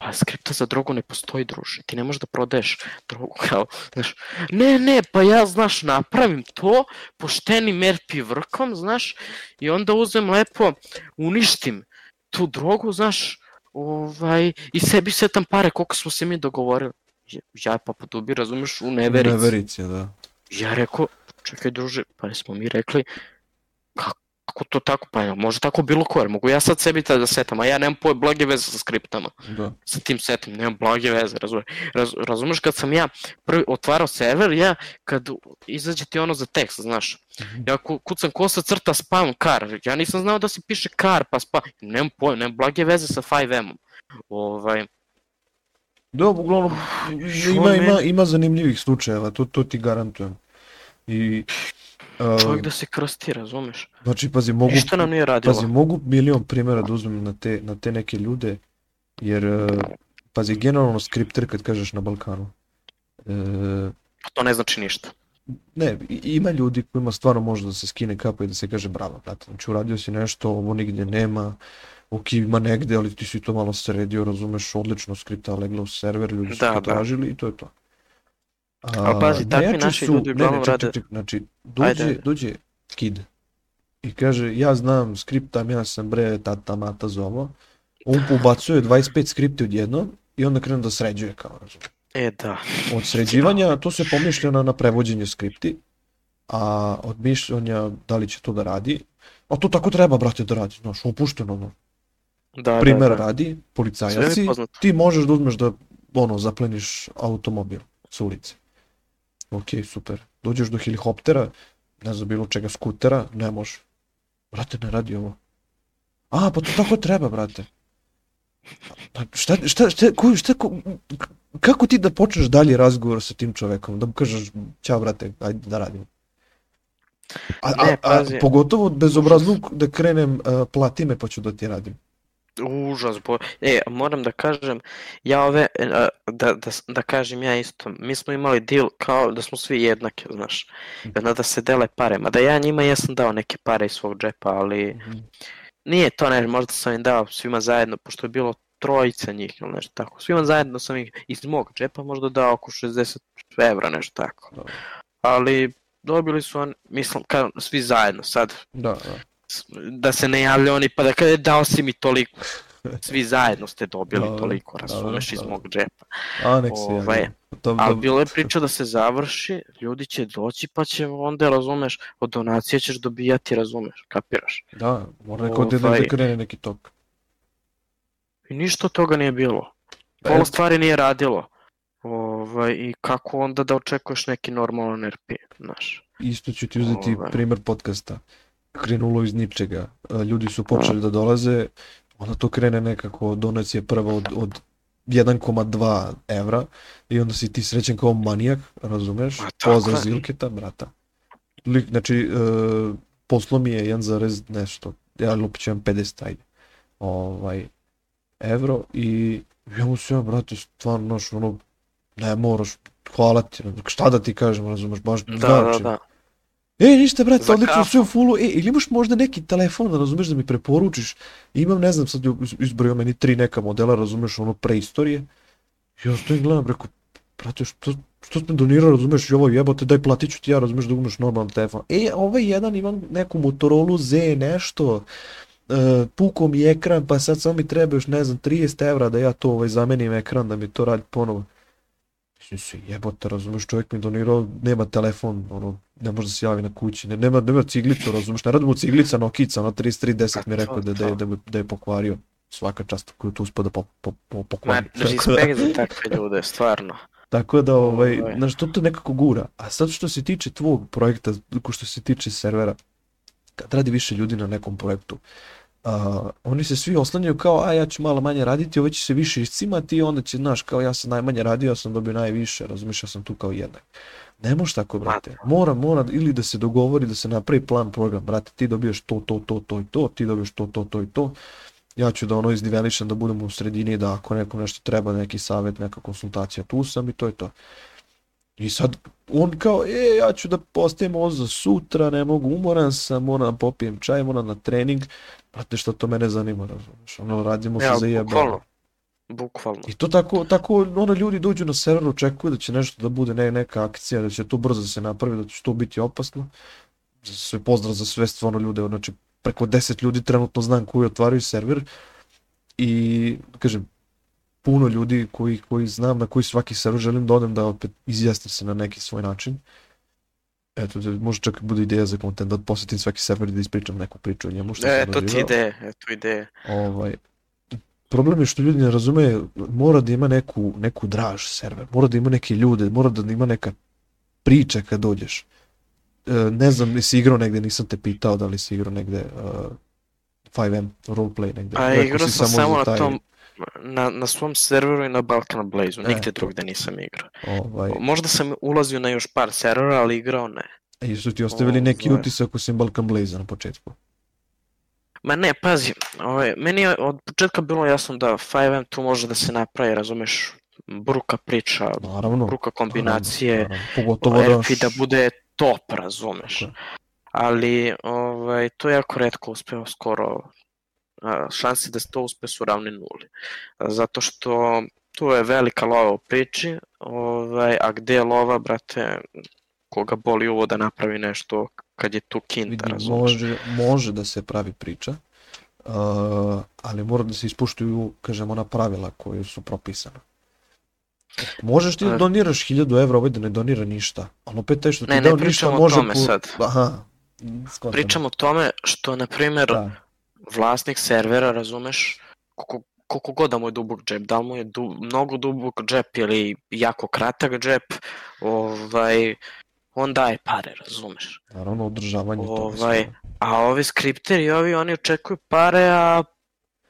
Speaker 2: Pa skripta za drogu ne postoji, druže. Ti ne možeš da prodaješ drogu kao, znaš. Ne, ne, pa ja, znaš, napravim to poštenim RP vrkom, znaš, i onda uzem lepo, uništim tu drogu, znaš, ovaj, i sebi setam pare koliko smo se mi dogovorili. Ja- Ja pa podubi, razumeš, u neverici.
Speaker 1: Neverici, da.
Speaker 2: Ja rekao, čekaj druže, pa smo mi rekli, kako, kako to tako, pa ja, može tako bilo ko, jer mogu ja sad sebi tada da setam, a ja nemam poje blage veze sa skriptama,
Speaker 1: Da.
Speaker 2: sa tim setom, nemam blage veze, razumeš, Raz, razumeš kad sam ja prvi otvarao server, ja kad izađe ti ono za tekst, znaš,
Speaker 1: Mhm.
Speaker 2: ja ku, kucam kosa crta spam kar, ja nisam znao da se piše kar pa spam, nemam pojem, nemam blage veze sa 5M-om, ovaj,
Speaker 1: Da, uglavnom, ima, ima, ima zanimljivih slučajeva, to, to ti garantujem. I,
Speaker 2: čovjek da se krsti, razumeš,
Speaker 1: znači, pazi, mogu,
Speaker 2: ništa nam nije radilo.
Speaker 1: pazi, mogu milion primjera da uzmem na te, na te neke ljude, jer, uh, pazi, generalno skripter kad kažeš na Balkanu, uh,
Speaker 2: to ne znači ništa.
Speaker 1: ne, ima ljudi kojima stvarno može da se skine kapa i da se kaže bravo, brate, znači uradio si nešto, ovo nigdje nema, ok, ima negde, ali ti si to malo sredio, razumeš, odlično skripta legla u server, ljudi su
Speaker 2: Da,
Speaker 1: to
Speaker 2: da.
Speaker 1: tražili i to je to.
Speaker 2: Ali pazi, takvi naši
Speaker 1: su-
Speaker 2: ljudi uglavnom
Speaker 1: ne, ček,
Speaker 2: rade-
Speaker 1: ček, ček, znači, dođe,
Speaker 2: Ajde, ajde.
Speaker 1: dođe kid i kaže, ja znam skriptam, ja sam bre tata, mata, zovo, on ubacuje 25 skripti odjednom i onda krene da sređuje kao, razumeš.
Speaker 2: E, da.
Speaker 1: Od sređivanja to se pomišlja na, na prevođenje skripti, a od mišljenja da li će to da radi, a to tako treba, brate, da radi, znaš, opušteno, ono.
Speaker 2: Da,
Speaker 1: Primer
Speaker 2: da, da.
Speaker 1: radi,
Speaker 2: Sve mi
Speaker 1: policajac si,
Speaker 2: je poznato.
Speaker 1: ti možeš da uzmeš da, ono, zapleniš automobil s ulice. Ok, super. Dođeš do helikoptera, ne znam, bilo čega, skutera, ne može. Brate, ne radi ovo. A, pa to tako treba, brate. Pa šta, šta, šta, ko, šta, ko, kako ti da počneš dalje razgovor sa tim čovekom? Da mu kažeš, ćao, brate, ajde da radimo. A, a,
Speaker 2: Ne,
Speaker 1: a,
Speaker 2: pazi.
Speaker 1: pogotovo bezobrazluk da krenem, uh, plati me pa ću da ti radim.
Speaker 2: Užas, bo... E, moram da kažem, ja ove, e, da, da, da kažem ja isto, mi smo imali deal kao da smo svi jednaki, znaš, i onda da se dele pare, mada ja njima jesam dao neke pare iz svog džepa, ali nije to ne, možda sam im dao svima zajedno, pošto je bilo trojica njih ili nešto tako, svima zajedno sam ih iz mog džepa možda dao oko 60 evra, nešto tako, ali dobili su on, mislim, kao svi zajedno, sad.
Speaker 1: Da, da.
Speaker 2: Da se ne javlja oni pa da kaže dao si mi toliko. Svi zajedno ste dobili
Speaker 1: Dobro,
Speaker 2: toliko,
Speaker 1: dobro,
Speaker 2: razumeš, iz
Speaker 1: dobro.
Speaker 2: mog džepa.
Speaker 1: A, nek se
Speaker 2: Ovaj, Ali
Speaker 1: to-
Speaker 2: bilo je priča da se završi, ljudi će doći pa će onda, razumeš, od donacije ćeš dobijati, razumeš, kapiraš.
Speaker 1: Da, mora neko da, da
Speaker 2: Ovaj-
Speaker 1: krene neki tok.
Speaker 2: I ništa toga nije bilo.
Speaker 1: Pa
Speaker 2: Pola stvari nije radilo. Ovaj, I kako onda da očekuješ neki normalan RP, znaš.
Speaker 1: Isto ću ti uzeti
Speaker 2: Ovaj.
Speaker 1: primer podcasta. Krenulo iz ničega. E, Ljudi su počeli da dolaze, onda to krene nekako, donacija prva od, od 1,2 evra i onda si ti srećen kao manijak, razumeš? Pozdrav. Zilketa, brata. Lik, znači, e, poslo mi je 1, nešto, ja lupit ću vam 50, ajde. Ovaj, evro i ja mu se ja, brate, stvarno, znaš, ono, ne moraš, hvala ti, šta da ti kažem, razumeš, baš
Speaker 2: Da, da,
Speaker 1: znači.
Speaker 2: da.
Speaker 1: E, ništa, brate,
Speaker 2: Za
Speaker 1: odlično, sve u fullu. E, ili imaš možda neki telefon, razumeš, da mi preporučiš? Imam, ne znam, sad izbrojio meni tri neka modela, razumeš, ono, preistorije. I ja stojim gledam, rekao, brate, što, što ste donirao, razumeš, i ovo jebote, daj platit ću ti ja, razumeš, da uzmeš normalan telefon. E, ovaj jedan imam neku Motorola Z nešto, uh, puko mi ekran, pa sad samo mi treba još, ne znam, 30 evra da ja to ovaj, zamenim ekran, da mi to radi ponovo. Mislim se, jebote, razumeš, čovjek mi donirao, nema telefon, ono, ne može da se javi na kući, ne, nema, nema ciglicu, razumeš, ne radi mu ciglica Nokica, ono 3310 mi je rekao da, da, je, da, da je pokvario svaka čast koju tu uspada po, po, po, pokvari.
Speaker 2: Ma, respekt za takve ljude, stvarno.
Speaker 1: Tako da, ovaj, ovaj. znaš, to te nekako gura. A sad što se tiče tvog projekta, što se tiče servera, kad radi više ljudi na nekom projektu, uh, oni se svi oslanjaju kao, a ja ću malo manje raditi, ovo će se više iscimati i onda će, znaš, kao ja sam najmanje radio, ja sam dobio najviše, razumiješ, ja sam tu kao jednak. Ne može tako, brate. Mora, mora, ili da se dogovori, da se napravi plan program, brate, ti dobiješ to, to, to, to i to, ti dobiješ to, to, to i to, ja ću da ono izdivelišem, da budem u sredini, da ako nekom nešto treba, neki savjet, neka konsultacija, tu sam i to je to. I sad on kao, e, ja ću da postajem ovo za sutra, ne mogu, umoran sam, moram da popijem čaj, moram na trening, brate, što to mene zanima, razumiješ, ono, radimo ja, se za jebe.
Speaker 2: Bukvalno, bukvalno.
Speaker 1: I to tako, tako, ono, ljudi dođu na server, očekuju da će nešto da bude ne, neka akcija, da će to brzo da se napravi, da će to biti opasno. Sve pozdrav za sve stvarno ljude, znači, preko 10 ljudi trenutno znam koji otvaraju server i, kažem, puno ljudi koji, koji znam na koji svaki server želim da odem da opet izjasnim se na neki svoj način. Eto, da može čak bude ideja za kontent, da posjetim svaki server i da ispričam neku priču o njemu.
Speaker 2: Što e, to ti ide, eto ide.
Speaker 1: Ovaj, problem je što ljudi ne razume, mora da ima neku, neku draž server, mora da ima neke ljude, mora da ima neka priča kad dođeš. E, ne znam, nisi igrao negde, nisam te pitao da li si igrao negde uh, 5M roleplay negde.
Speaker 2: Pa igrao sam samo na tom, na, na svom serveru i na Balkan Blaze-u, nigde e, drugde nisam igrao. Ovaj... Možda sam ulazio na još par servera, ali igrao ne.
Speaker 1: A e, su ti ostavili o, neki ovaj... utisak osim Balkan Blaze na početku?
Speaker 2: Ma ne, pazi, ovaj, meni je od početka bilo jasno da 5M tu može da se napravi, razumeš, bruka priča, naravno, bruka kombinacije, naravno, naravno. pogotovo da... da bude top, razumeš. Okay. Ali ovaj, to je jako redko uspeo skoro šanse da se to uspe su ravne nuli. Zato što tu je velika lova u priči, ovaj, a gde je lova, brate, koga boli uvo da napravi nešto kad je tu kinta, razumeš?
Speaker 1: Može, može da se pravi priča, uh, ali mora da se ispuštuju, kažemo, ona pravila koje su propisane. Možeš ti da doniraš 1000 evra, ovaj da ne donira ništa, ali opet taj što ti
Speaker 2: ne,
Speaker 1: dao
Speaker 2: ne
Speaker 1: ništa može...
Speaker 2: Ne, ne pričamo
Speaker 1: o tome
Speaker 2: sad. Aha, Skontamo. Pričam o tome što, na primjer, da vlasnik servera, razumeš, koliko, koliko god da mu je dubok džep, da mu je du, mnogo dubok džep ili jako kratak džep, ovaj, on daje pare, razumeš.
Speaker 1: Naravno, održavanje
Speaker 2: ovaj, toga. A ovi skripteri, ovi, oni očekuju pare, a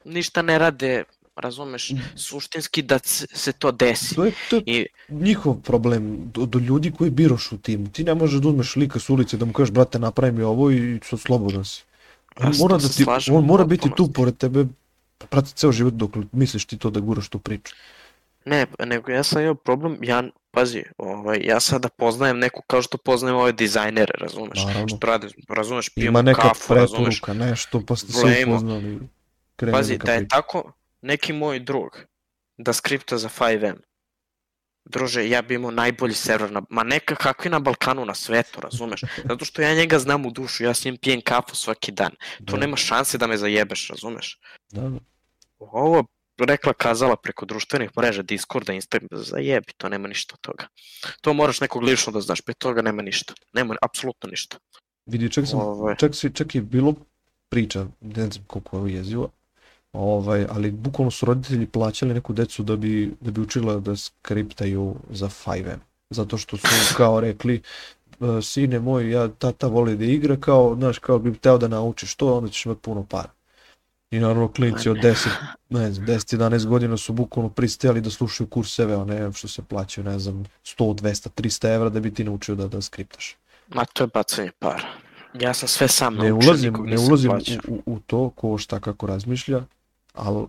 Speaker 2: ništa ne rade, razumeš, mm. suštinski da se to desi.
Speaker 1: To je, to je I... njihov problem, do, do ljudi koji biraš u timu. Ti ne možeš da uzmeš lika s ulice da mu kažeš, brate, napravi mi ovo i sad slobodan si. On mora, da ti, on mora biti tu pored tebe, prati ceo život dok misliš ti to da guraš tu priču.
Speaker 2: Ne, nego ja sam imao problem, ja, pazi, ovaj, ja sada poznajem neku kao što poznajem ove dizajnere, razumeš, Naravno. što rade, razumeš, pijemo
Speaker 1: Ima neka
Speaker 2: kafu,
Speaker 1: razumeš. nešto, pa ste se upoznali.
Speaker 2: Pazi, da je tako neki moj drug da skripta za 5M, druže, ja bi imao najbolji server na, ma neka kakvi na Balkanu na svetu, razumeš? Zato što ja njega znam u dušu, ja s njim pijem kafu svaki dan. Tu da. nema šanse da me zajebeš, razumeš?
Speaker 1: Da, da.
Speaker 2: Ovo rekla kazala preko društvenih mreža, Discorda, Instagram, zajebi, to nema ništa od toga. To moraš nekog lično da znaš, pre toga nema ništa. Nema apsolutno ništa.
Speaker 1: Vidi, čak, sam, Ove... Ovaj. čak, čak je bilo priča, ne znam koliko je jezivo, Ovaj, ali bukvalno su roditelji plaćali neku decu da bi, da bi učila da skriptaju za 5M. Zato što su kao rekli, e, sine moj, ja tata voli da igra, kao, znaš, kao bi teo da naučiš to, onda ćeš imati puno para. I naravno klinci od 10, ne znam, 10, 11 godina su bukvalno pristajali da slušaju kurseve, a ne što se plaćaju, ne znam, 100, 200, 300 evra da bi ti naučio da, da skriptaš.
Speaker 2: Ma to je bacanje para. Ja sam sve sam
Speaker 1: naučio, ne ulazim, ne ulazim u, u, u to ko šta kako razmišlja, ali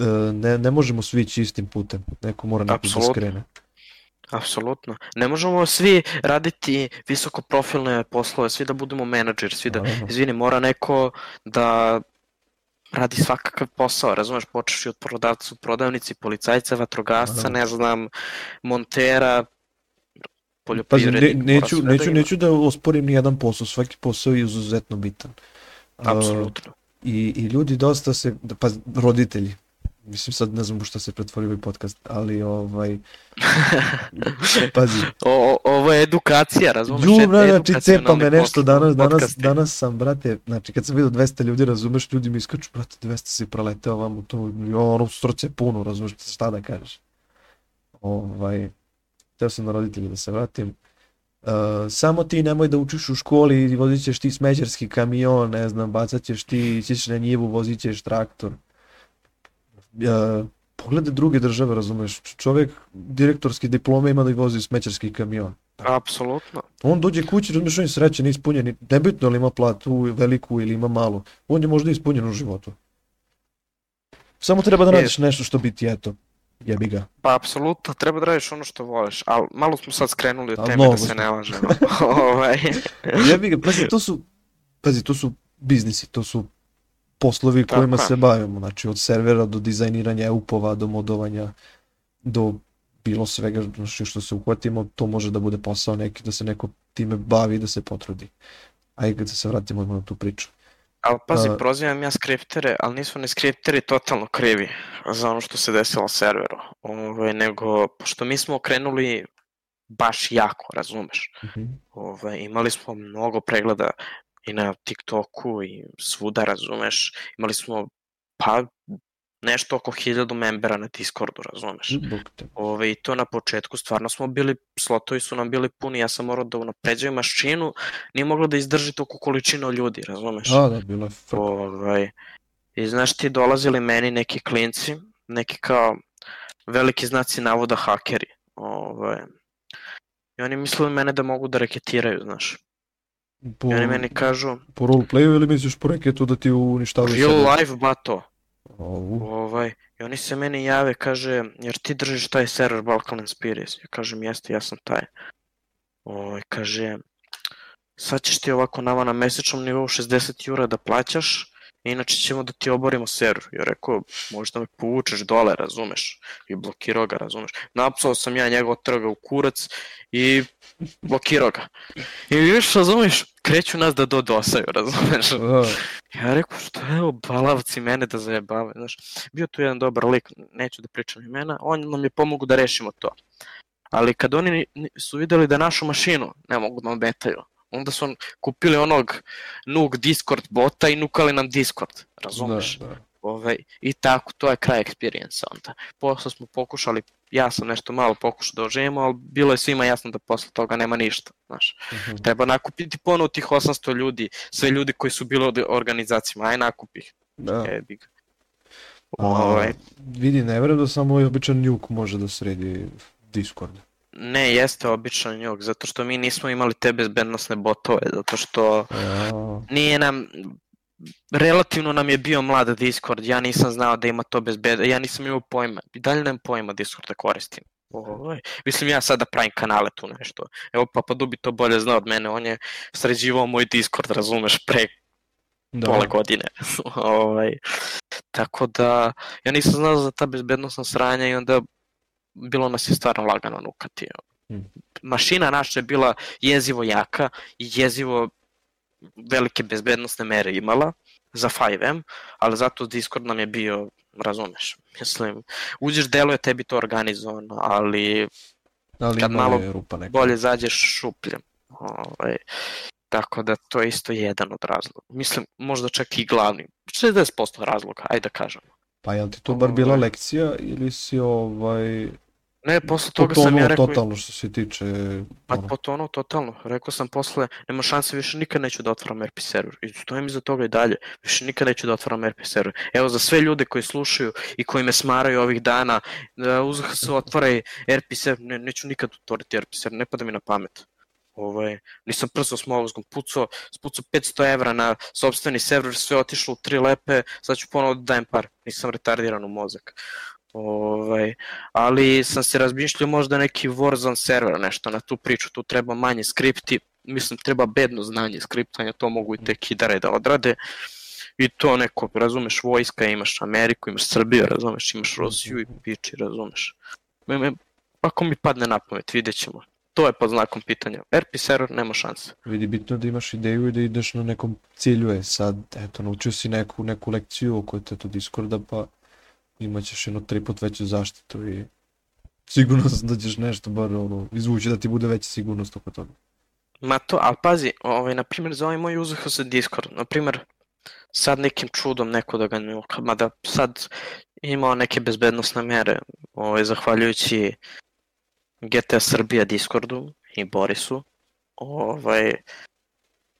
Speaker 1: e, ne, ne možemo svi ići istim putem, neko mora neko da skrene.
Speaker 2: Apsolutno. Ne možemo svi raditi visoko profilne poslove, svi da budemo menadžer, svi da, izvini, mora neko da radi svakakav posao, razumeš, počeš i od prodavca, prodavnici, policajca, vatrogasca, ne znam, montera, poljoprivrednik.
Speaker 1: ne, neću, neću, neću da osporim ni jedan posao, svaki posao je izuzetno bitan.
Speaker 2: Apsolutno
Speaker 1: I, I ljudi dosta se, pa roditelji, mislim sad ne znam u šta se pretvori ovaj podcast, ali ovaj, pazi.
Speaker 2: o, ovo je edukacija, razumeš?
Speaker 1: Ju, bra, znači cepa me nešto danas, danas, danas sam, brate, znači kad sam vidio 200 ljudi, razumeš, ljudi mi iskaču, brate, 200 si preleteo vam u to, ono srce puno, razumeš, šta da kažeš. Ovaj, teo sam na roditelji da se vratim. Uh, samo ti nemoj da učiš u školi i vozit ćeš ti smeđarski kamion, ne znam, bacat ćeš ti, ćeš na njivu, vozit ćeš traktor. Uh, pogledaj druge države, razumeš, čovjek direktorski diplome ima da i vozi smećarski kamion.
Speaker 2: Apsolutno.
Speaker 1: On dođe kući, razumeš, on je srećen, ispunjen, nebitno li ima platu veliku ili ima malu, on je možda ispunjen u životu. Samo treba da radiš nešto što bi ti, eto, jebi ga.
Speaker 2: Pa apsolutno, treba da radiš ono što voliš, ali malo smo sad skrenuli od teme da se ne lažemo. ovaj.
Speaker 1: jebi ga, pazi, to su, pazi, to su biznisi, to su poslovi Tako kojima se bavimo, znači od servera do dizajniranja upova, do modovanja, do bilo svega znači, što se uhvatimo, to može da bude posao neki, da se neko time bavi, da se potrudi. Ajde kad se vratimo na tu priču.
Speaker 2: Ali pazi, uh, prozivam ja skriptere, ali nisu ni skripteri totalno krivi za ono što se desilo serveru. Ove, ovaj, nego, pošto mi smo krenuli baš jako, razumeš? Uh mhm. -huh. Ove, ovaj, imali smo mnogo pregleda i na TikToku i svuda, razumeš? Imali smo, pa, nešto oko hiljadu membera na Discordu, razumeš? Ove, I to na početku stvarno smo bili, slotovi su nam bili puni, ja sam morao da unapređujem mašinu, nije moglo da izdrži toliko količinu ljudi, razumeš?
Speaker 1: A, da, bilo je
Speaker 2: Ove, I znaš ti dolazili meni neki klinci, neki kao veliki znaci navoda hakeri. Ove, I oni mislili mene da mogu da reketiraju, znaš. Po, I oni meni kažu...
Speaker 1: Po roleplayu ili misliš po reketu da ti uništavaju
Speaker 2: Real life, bato. Ovu. Ovaj, I oni se meni jave, kaže, jer ti držiš taj server Balkan Inspires. Ja kažem, jeste, ja sam taj. Ovaj, kaže, sad ćeš ti ovako nama na mesečnom nivou 60 jura da plaćaš, inače ćemo da ti oborimo server. Ja rekao, možda me povučeš dole, razumeš, i blokirao ga, razumeš. Napsao sam ja njegov trga u kurac i blokirao ga. I vidiš, razumeš, kreću nas da dodosaju, razumeš? Ja rekao, što je ovo, balavci mene da zajebave, znaš. Bio tu jedan dobar lik, neću da pričam imena, on nam je pomogu da rešimo to. Ali kad oni su videli da našu mašinu ne mogu da ometaju, onda su on kupili onog Nuk Discord bota i nukali nam Discord, razumeš? Da, da. Ovaj, I tako, to je kraj experience onda. Posle smo pokušali, ja sam nešto malo pokušao da oživimo, ali bilo je svima jasno da posle toga nema ništa, znaš. Mhm. -huh. Treba nakupiti ponovo tih 800 ljudi, sve ljudi koji su bili od organizacijama, aj nakupi ih. Da. E, big.
Speaker 1: Ovaj. vidi, ne verujem da samo ovaj običan nuke može da sredi Discord.
Speaker 2: Ne, jeste običan njog, zato što mi nismo imali te bezbednostne botove, zato što ja. nije nam, relativno nam je bio mlad Discord, ja nisam znao da ima to bezbedno, ja nisam imao pojma, i dalje nemam pojma Discord da koristim. Ovaj. Mislim ja sad da pravim kanale tu nešto. Evo Papa Dubi to bolje zna od mene, on je sređivao moj Discord, razumeš, pre da. pola godine. ovaj. Tako da, ja nisam znao za ta bezbednostna sranja i onda bilo nas je stvarno lagano nukati. Hmm. Mašina naša je bila jezivo jaka i jezivo velike bezbednostne mere imala za 5M, ali zato Discord nam je bio, razumeš, mislim, uđeš, deluje tebi to organizovano, ali, ali kad malo rupa neka. bolje zađeš šupljem. Ovaj, tako da to je isto jedan od razloga. Mislim, možda čak i glavni, 60% razloga, ajde da kažemo.
Speaker 1: Pa je li ti to bar bila ovaj. lekcija ili si ovaj
Speaker 2: Ne, posle toga sam ja rekao...
Speaker 1: totalno što se tiče...
Speaker 2: Pa ono. potonuo totalno. Rekao sam posle, nema šanse, više nikad neću da otvaram RP server. I stojim iza toga i dalje. Više nikad neću da otvaram RP server. Evo, za sve ljude koji slušaju i koji me smaraju ovih dana, da uzah se otvaraj RP server, ne, neću nikad otvoriti RP server, ne pada mi na pamet. Ovaj, nisam prso s mozgom pucao, spucao 500 evra na sobstveni server, sve otišlo u tri lepe, sad ću ponovo da dajem par, nisam retardiran u mozak. Ovaj, ali sam se razmišljao možda neki Warzone server, nešto na tu priču, tu treba manje skripti, mislim treba bedno znanje skriptanja, to mogu i te kidare da odrade i to neko, razumeš, vojska, imaš Ameriku, imaš Srbiju, razumeš, imaš Rusiju i piči, razumeš. Ako mi padne na pamet, vidjet ćemo. to je pod znakom pitanja. RP server nema šanse.
Speaker 1: Vidi, bitno da imaš ideju i da ideš na nekom cilju. E sad, eto, naučio si neku, neku lekciju oko to Discorda, pa imaćeš jedno tri put veću zaštitu i sigurno sam da ćeš nešto bar ono, izvući da ti bude veća sigurnost oko toga.
Speaker 2: Ma to, ali pazi, ovaj, na primjer, za ovaj moj uzeo se Discord, na primjer, sad nekim čudom neko da ga ne mada sad imao neke bezbednostne mere, ovaj, zahvaljujući GTA Srbija Discordu i Borisu, ovaj,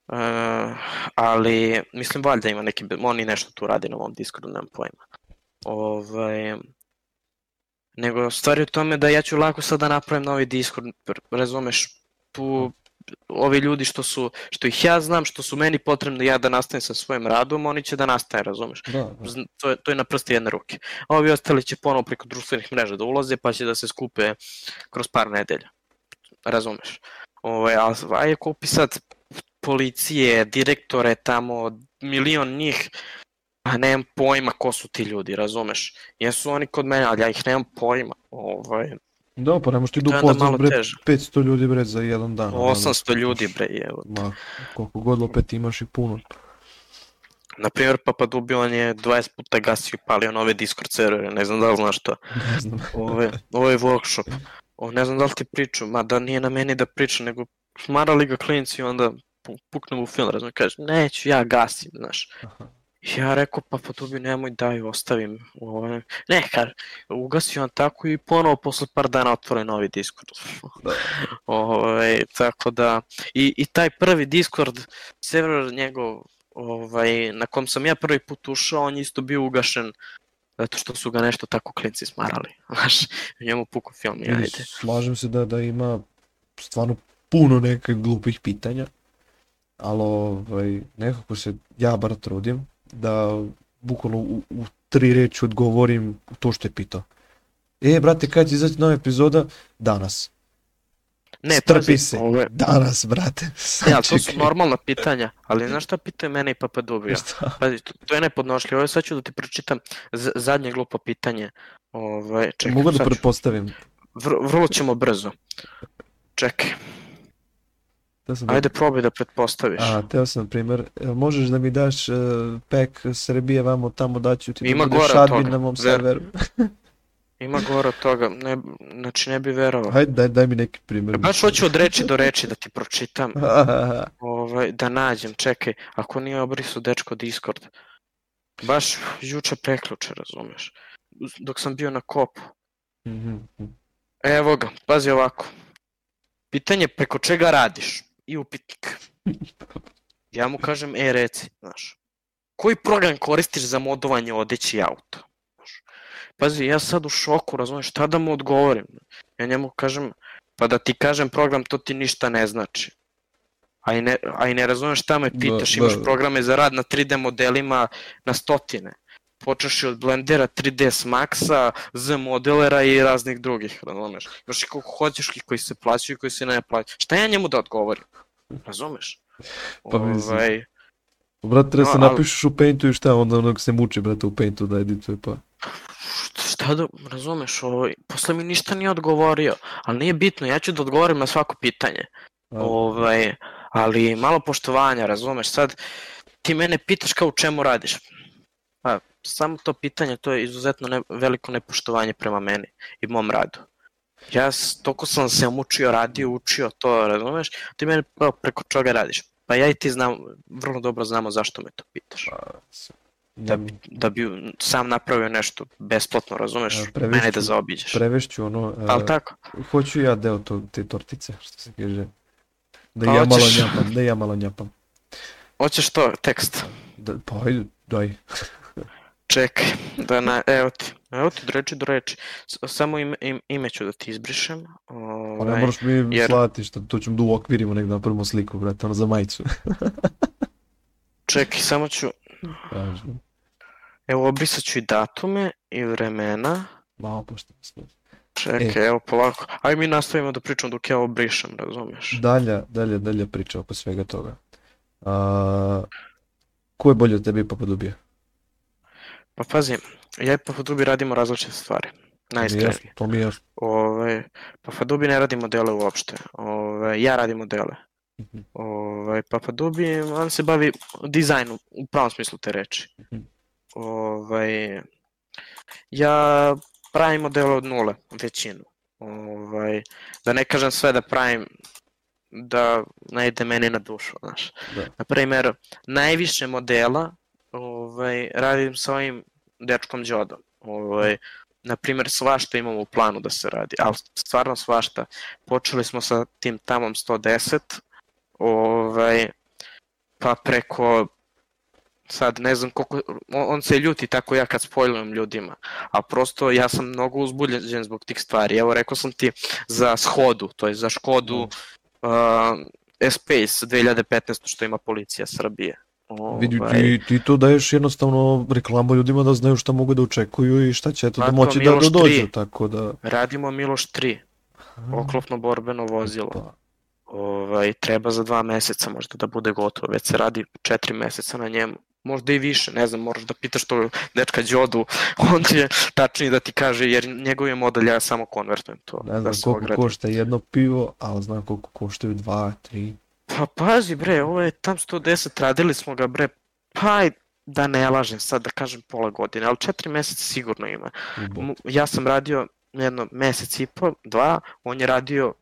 Speaker 2: uh, ali mislim valjda ima neki, oni nešto tu radi na ovom Discordu, nemam pojma. Ovaj, nego stvari u tome da ja ću lako sad da napravim novi Discord, razumeš, tu ovi ljudi što su, što ih ja znam, što su meni potrebni ja da nastavim sa svojim radom, oni će da nastaje, razumeš?
Speaker 1: Da, da.
Speaker 2: To, je, to je na prste jedne ruke. A ovi ostali će ponovo preko društvenih mreža da ulaze, pa će da se skupe kroz par nedelja. Razumeš? Ove, a, a je kupi sad policije, direktore tamo, milion njih, a nemam pojma ko su ti ljudi, razumeš? Jesu oni kod mene, ali ja ih nemam pojma. Ovaj,
Speaker 1: Da, pa ne možeš ti da upoznaš bre teže. 500 ljudi bre za jedan dan.
Speaker 2: 800 ljudi bre, evo.
Speaker 1: Ma, koliko god opet imaš i puno.
Speaker 2: Na primjer, Papadubi on je 20 puta gasio i palio nove Discord servere, ne znam da li znaš to.
Speaker 1: Ne znam.
Speaker 2: Ovo je, ovo je workshop. O, ne znam da li ti pričam, ma da nije na meni da pričam, nego smarali ga klinci i onda puknem u film, razumiješ, kaže, neću, ja gasim, znaš. Aha. Ja rekao, pa pa tu bi nemoj daj, ostavim. Ovaj. Ne, kar, ugasio on tako i ponovo posle par dana otvore novi Discord. Da. ovaj, tako da, i, i taj prvi Discord, server njegov, ovaj, na kom sam ja prvi put ušao, on je isto bio ugašen zato što su ga nešto tako klinci smarali. Znaš, njemu puku film i ajde.
Speaker 1: Slažem se da, da ima stvarno puno nekih glupih pitanja, ali ovaj, nekako se ja bar trudim da bukvalno u, u tri reči odgovorim to što je pitao. E, brate, kad će izaći nova epizoda? Danas.
Speaker 2: Ne,
Speaker 1: Strpi se. Ove... Danas, brate.
Speaker 2: Ja, to su normalna pitanja, ali znaš šta pitaju mene i Papa Dubija? Pazi, to, to je nepodnošljivo. Ovo sad ću da ti pročitam zadnje glupo pitanje. Ove, čekaj,
Speaker 1: Mogu da pretpostavim.
Speaker 2: Vr vrlo ćemo brzo. Čekaj. Da sam Ajde, probaj da pretpostaviš.
Speaker 1: A, teo sam, na primer, možeš da mi daš uh, pek Srbije vamo tamo daću ti
Speaker 2: Ima
Speaker 1: da budeš admin na mom serveru.
Speaker 2: Ima gore od toga, ne, znači ne bi verovao.
Speaker 1: Hajde, daj, daj mi neki primjer.
Speaker 2: Baš hoću od reči do reči da ti pročitam. ovaj, da nađem, čekaj, ako nije obrisu dečko Discord. Baš juče preključe, razumeš. Dok sam bio na kopu. Mm -hmm. Evo ga, pazi ovako. Pitanje preko čega radiš? I upitnik. Ja mu kažem, e reci, znaš, koji program koristiš za modovanje odeći i auto? Znaš. Pazi, ja sad u šoku, razumiješ, šta da mu odgovorim? Ja njemu kažem, pa da ti kažem program, to ti ništa ne znači. A i ne, a i ne razumeš šta me da, pitaš, da, imaš da. programe za rad na 3D modelima na stotine. Počeš od Blendera, 3ds Maxa, Z modelera i raznih drugih, razumeš. Imaš i koliko hoćeš i koji se plaćaju i koji se ne plaćaju. Šta ja njemu da odgovorim? Razumeš?
Speaker 1: Pa mislim. Ovaj... Brate, treba no, se napišeš ali... u Paintu i šta, onda onog se muči, brate, u Paintu da edituje, pa...
Speaker 2: Šta da, razumeš, ovaj, posle mi ništa nije odgovorio, ali nije bitno, ja ću da odgovorim na svako pitanje. A. Ovaj, ali malo poštovanja, razumeš, sad ti mene pitaš kao u čemu radiš. Pa, samo to pitanje, to je izuzetno ne, veliko nepoštovanje prema meni i mom radu. Ja toko sam se mučio, radio, učio to, razumeš? Ti mene pa, preko čega radiš? Pa ja i ti znam, vrlo dobro znamo zašto me to pitaš. Pa, da bi, da bi sam napravio nešto besplatno, razumeš? Prevešću, Mene da zaobiđeš.
Speaker 1: Prevešću ono...
Speaker 2: Ali uh, tako?
Speaker 1: Hoću ja deo to, te tortice, što se kaže. Da pa ja malo njapam, da ja malo njapam.
Speaker 2: Hoćeš to, tekst?
Speaker 1: Da, pa ajde, daj.
Speaker 2: Čekaj, da na, evo ti, evo ti do reči do reči. Samo ime, im, ime ću da ti izbrišem.
Speaker 1: Ovaj, pa ne moraš mi jer... slati što to ćemo da uokvirimo negdje na prvu sliku, brate, ono za majicu.
Speaker 2: Čekaj, samo ću...
Speaker 1: Kažem.
Speaker 2: Evo, obrisat ću i datume i vremena.
Speaker 1: Malo pošto smo.
Speaker 2: Čekaj, e. evo polako. Ajde mi nastavimo da pričamo dok ja obrišem, razumiješ?
Speaker 1: Dalje, dalje, dalje priča oko svega toga. A, ko je bolje od tebe i Papadubija?
Speaker 2: Pa pazi, ja i Papadrubi radimo različite stvari. najiskrenije.
Speaker 1: To mi je jasno.
Speaker 2: Ove, pa Fadubi ne radi modele uopšte. Ove, ja radim modele.
Speaker 1: Mhm.
Speaker 2: Ove, pa Fadubi, on se bavi dizajnom, u pravom smislu te reči.
Speaker 1: Mhm.
Speaker 2: Ove, ja pravim modele od nule, većinu. Ovaj, da ne kažem sve da pravim da ne ide meni na dušu, znaš.
Speaker 1: Da.
Speaker 2: Na primer, najviše modela ovaj, radim sa ovim dečkom Đodom. Ovaj, na primer, svašta imamo u planu da se radi, ali stvarno svašta. Počeli smo sa tim tamom 110, ovaj, pa preko sad ne znam koliko, on, se ljuti tako ja kad spojlujem ljudima, a prosto ja sam mnogo uzbuljen zbog tih stvari. Evo rekao sam ti za Shodu, to je za Škodu uh, Espace 2015 što ima policija Srbije.
Speaker 1: Vidi,
Speaker 2: Ovaj,
Speaker 1: ti, ti to daješ jednostavno reklamu ljudima da znaju šta mogu da očekuju i šta će eto da moći da, da dođu, tako da...
Speaker 2: Radimo Miloš 3, oklopno borbeno vozilo.
Speaker 1: Pa,
Speaker 2: Ovaj, treba za dva meseca možda da bude gotovo, već se radi četiri meseca na njemu. Možda i više, ne znam, moraš da pitaš to dečka Đodu, on će tačnije da ti kaže, jer njegov je model, ja samo konvertujem to.
Speaker 1: ne
Speaker 2: da
Speaker 1: znam
Speaker 2: se
Speaker 1: koliko
Speaker 2: ogradim.
Speaker 1: košta jedno pivo, ali znam koliko koštaju dva, tri.
Speaker 2: Pa pazi bre, ovo je tam 110, radili smo ga bre, pa da ne lažem sad da kažem pola godine, ali četiri meseca sigurno ima. Ja sam radio jedno mesec i po, dva, on je radio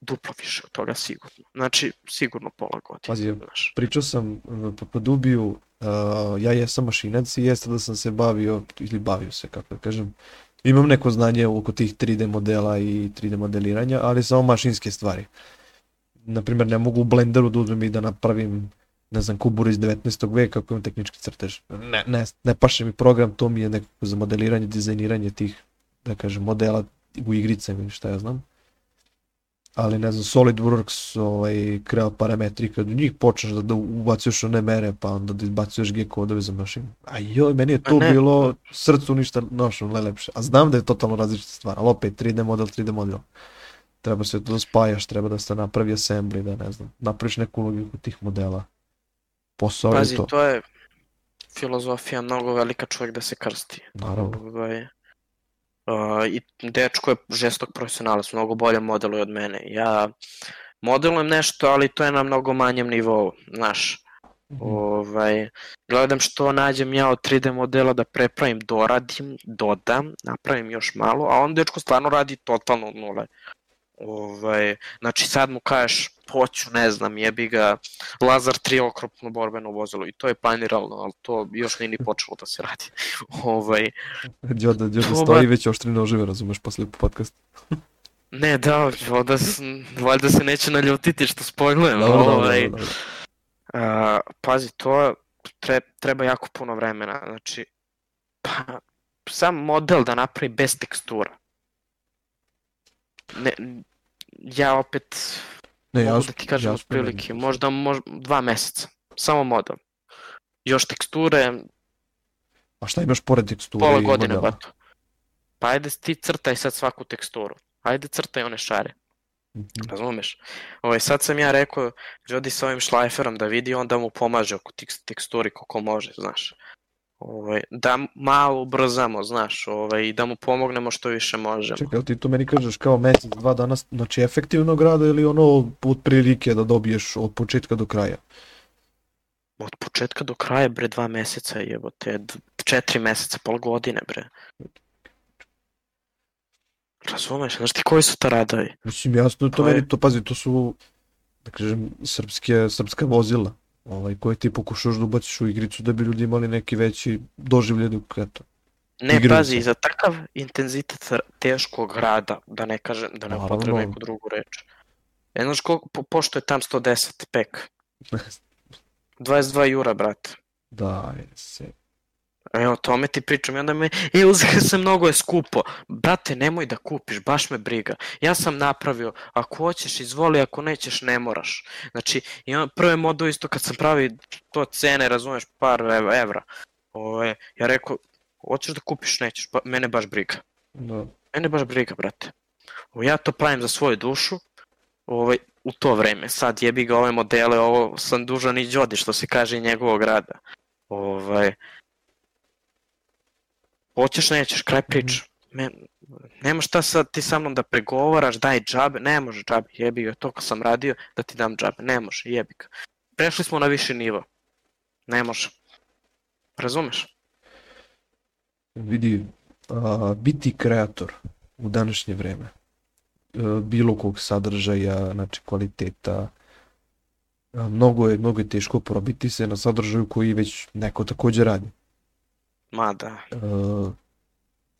Speaker 2: duplo više od toga sigurno. Znači, sigurno pola godine.
Speaker 1: Pazi,
Speaker 2: znaš.
Speaker 1: Pričao sam uh, po, po Dubiju, uh, ja jesam mašinac i jeste da sam se bavio, ili bavio se, kako da kažem, imam neko znanje oko tih 3D modela i 3D modeliranja, ali samo mašinske stvari. Naprimjer, ne mogu u Blenderu da uzmem i da napravim ne znam, kubur iz 19. veka kako imam tehnički crtež. Ne, ne, ne paše mi program, to mi je nekako za modeliranje, dizajniranje tih, da kažem, modela u igricama ili šta ja znam ali ne znam, SolidWorks ovaj, kreo parametri, kad u njih počneš da, da ubacuješ one mere, pa onda da izbacuješ G kodove za mašinu. A joj, meni je to bilo srcu ništa nošno, najlepše. A znam da je totalno različita stvar, ali opet 3D model, 3D model. Treba se to da spajaš, treba da se napravi assembly, da ne znam, napraviš neku logiku tih modela. Posao
Speaker 2: Pazi,
Speaker 1: je to.
Speaker 2: to je filozofija mnogo velika čovjek da se krsti.
Speaker 1: Naravno.
Speaker 2: Ovaj, uh, I dečko je žestok profesionalac, mnogo bolje modeluje od mene. Ja modelujem nešto, ali to je na mnogo manjem nivou, znaš.
Speaker 1: Mhm.
Speaker 2: Ovaj, gledam što nađem ja od 3D modela da prepravim, doradim, dodam, napravim još malo, a on dečko stvarno radi totalno od nule. Ovaj, znači sad mu kažeš, hoću, ne znam, jebi ga, Lazar 3 okropno borbeno vozilo i to je planirano, ali to još nije ni počelo da se radi. ovaj,
Speaker 1: Đoda, Đoda
Speaker 2: To,
Speaker 1: stoji
Speaker 2: ba-
Speaker 1: već oštri nožive, razumeš, posle podcast.
Speaker 2: ne, da, da s- valjda se neće naljutiti što spojlujem.
Speaker 1: Dobro,
Speaker 2: ovaj,
Speaker 1: dobro, dobro.
Speaker 2: A, pazi, to tre, treba jako puno vremena. Znači, pa, sam model da napravi bez tekstura. Ne, ja opet
Speaker 1: Ne,
Speaker 2: mogu
Speaker 1: jasno,
Speaker 2: da ti kažem
Speaker 1: meni.
Speaker 2: otprilike, možda, možda dva meseca. Samo model. Još teksture,
Speaker 1: A šta imaš pored teksture
Speaker 2: pola godine, bato. Pa ajde ti crtaj sad svaku teksturu. Ajde crtaj one šare.
Speaker 1: Mhm.
Speaker 2: Razumeš? Ovaj, sad sam ja rekao Jody sa ovim šlajferom da vidi, onda mu pomaže oko teksturi koliko može, znaš. Ovaj, da malo ubrzamo, znaš, ovaj, i da mu pomognemo što više možemo.
Speaker 1: Čekaj, ti to meni kažeš kao mesec, dva dana, znači efektivnog rada ili ono od prilike da dobiješ od početka do kraja?
Speaker 2: Od početka do kraja, bre, dva meseca, jebote, četiri meseca, pol godine, bre. Razumeš, znaš ti koji su to radovi?
Speaker 1: Mislim, jasno, to
Speaker 2: To je-
Speaker 1: meni, to, pazi, to su, da kažem, srpske, srpska vozila, ovaj, koje ti pokušaš da ubaciš u igricu da bi ljudi imali neki veći doživlje dok, eto.
Speaker 2: Ne,
Speaker 1: Igraju
Speaker 2: pazi, za takav intenzitet teškog rada, da ne kažem, da ne upotrebam neku drugu reč. Znaš koliko, po, pošto je tam 110 pek? 22 jura, brate.
Speaker 1: da, je se.
Speaker 2: Evo, o tome ti pričam i onda me, e, uzeo se mnogo je skupo. Brate, nemoj da kupiš, baš me briga. Ja sam napravio, ako hoćeš izvoli, ako nećeš ne moraš. Znači, i on, prve modu isto kad sam pravio to cene, razumeš, par ev- evra. Ove, ja rekao, hoćeš da kupiš, nećeš, ba, mene baš briga.
Speaker 1: Da.
Speaker 2: Mene baš briga, brate. Ovo, ja to pravim za svoju dušu, ovaj, u to vreme. Sad jebi ga ove modele, ovo sam dužan i Đodi, što se kaže i njegovog rada. Ovaj, hoćeš, nećeš, kraj priče. Me, Nema šta sad ti sa mnom da pregovaraš, daj džabe, ne može džabe, jebi ga, toliko sam radio da ti dam džabe, ne može, jebi ga. Prešli smo na viši nivo, ne može. Razumeš?
Speaker 1: Vidi, a, biti kreator u današnje vreme, a, bilo kog sadržaja, znači kvaliteta, a, mnogo je, mnogo je teško porobiti se na sadržaju koji već neko takođe radi.
Speaker 2: Ma da.
Speaker 1: A,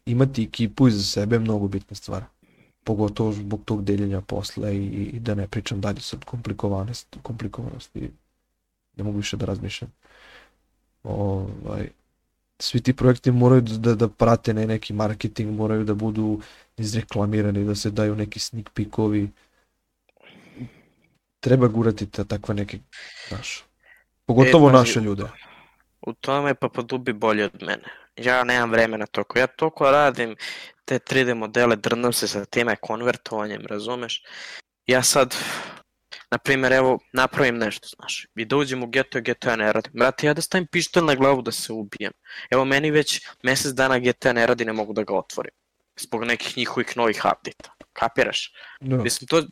Speaker 1: imati ekipu iza sebe je mnogo bitna stvar. Pogotovo zbog tog deljenja posla i, i da ne pričam dalje sad komplikovanosti, komplikovanosti. Ne mogu više da razmišljam. Ovaj, svi ti projekti moraju da, da prate ne neki marketing, moraju da budu izreklamirani, da se daju neki sneak peekovi. Treba gurati ta, takve neke, znaš, pogotovo
Speaker 2: E,
Speaker 1: naše ljude.
Speaker 2: U tome pa podubi bolje od mene. Ja nemam vremena toliko. Ja toliko radim te 3D modele, drndam se sa time konvertovanjem, razumeš? Ja sad, na primjer, evo, napravim nešto, znaš, i da uđem u GTA, GTA ne radi. Brate, ja da stavim pištolj na glavu da se ubijem. Evo, meni već mesec dana GTA ne radi, ne mogu da ga otvorim. Zbog nekih njihovih novih updata. Kapiraš?
Speaker 1: Da.
Speaker 2: Mislim, to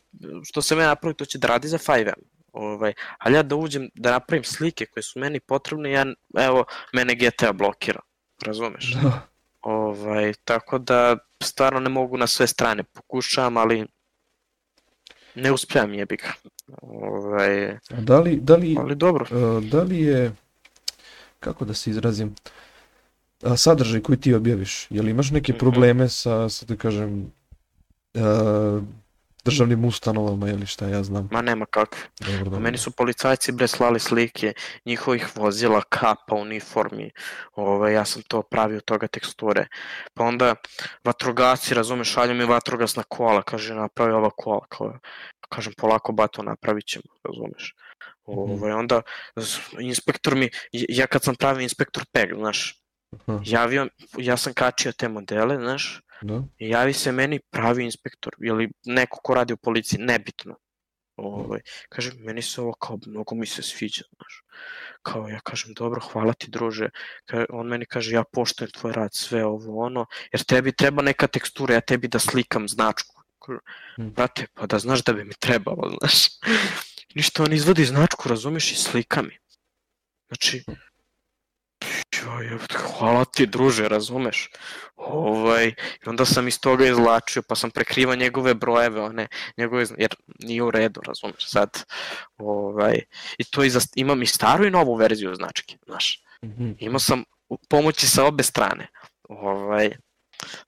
Speaker 2: što se meni napravi, to će da radi za 5M. Ovaj, ali ja da uđem, da napravim slike koje su meni potrebne, ja, evo, mene GTA blokira. Razumeš?
Speaker 1: Da.
Speaker 2: Ovaj, tako da stvarno ne mogu na sve strane. Pokušavam, ali ne uspijem jebi ga. Ovaj,
Speaker 1: da li, da li,
Speaker 2: ali dobro.
Speaker 1: Uh, da li je, kako da se izrazim, a, sadržaj koji ti objaviš, je li imaš neke
Speaker 2: Mhm.
Speaker 1: probleme sa, sa da kažem, uh, državnim ustanovama ili šta ja znam?
Speaker 2: Ma nema kakve.
Speaker 1: Dobro, dobro.
Speaker 2: Meni su policajci bre slali slike njihovih vozila, kapa, uniformi, ovaj, ja sam to pravio toga teksture. Pa onda vatrogasci, razumeš, šalju mi vatrogasna kola, kaže napravi ova kola, kao, kažem polako bato napravit ćemo, razumeš. Ovaj, onda z- inspektor mi, ja kad sam pravio inspektor PEG, znaš,
Speaker 1: Aha,
Speaker 2: javio, ja sam kačio te modele, znaš,
Speaker 1: da?
Speaker 2: I javi se meni pravi inspektor ili neko ko radi u policiji, nebitno. Ovaj, kaže, meni se ovo kao mnogo mi se sviđa, znaš. Kao ja kažem, dobro, hvala ti druže. Ka- On meni kaže, ja poštujem tvoj rad, sve ovo ono, jer tebi treba neka tekstura, ja tebi da slikam značku.
Speaker 1: Hmm.
Speaker 2: Brate, pa da znaš da bi mi trebalo, znaš. Ništa, on izvodi značku, razumeš, i slika mi. Znači, joj, hvala ti druže, razumeš? Ovaj, i onda sam iz toga izlačio, pa sam prekrivao njegove brojeve, one, njegove, jer nije u redu, razumeš, sad, ovaj, i to i za, imam i staru i novu verziju značke, znaš,
Speaker 1: Mhm.
Speaker 2: imao sam pomoći sa obe strane, ovaj,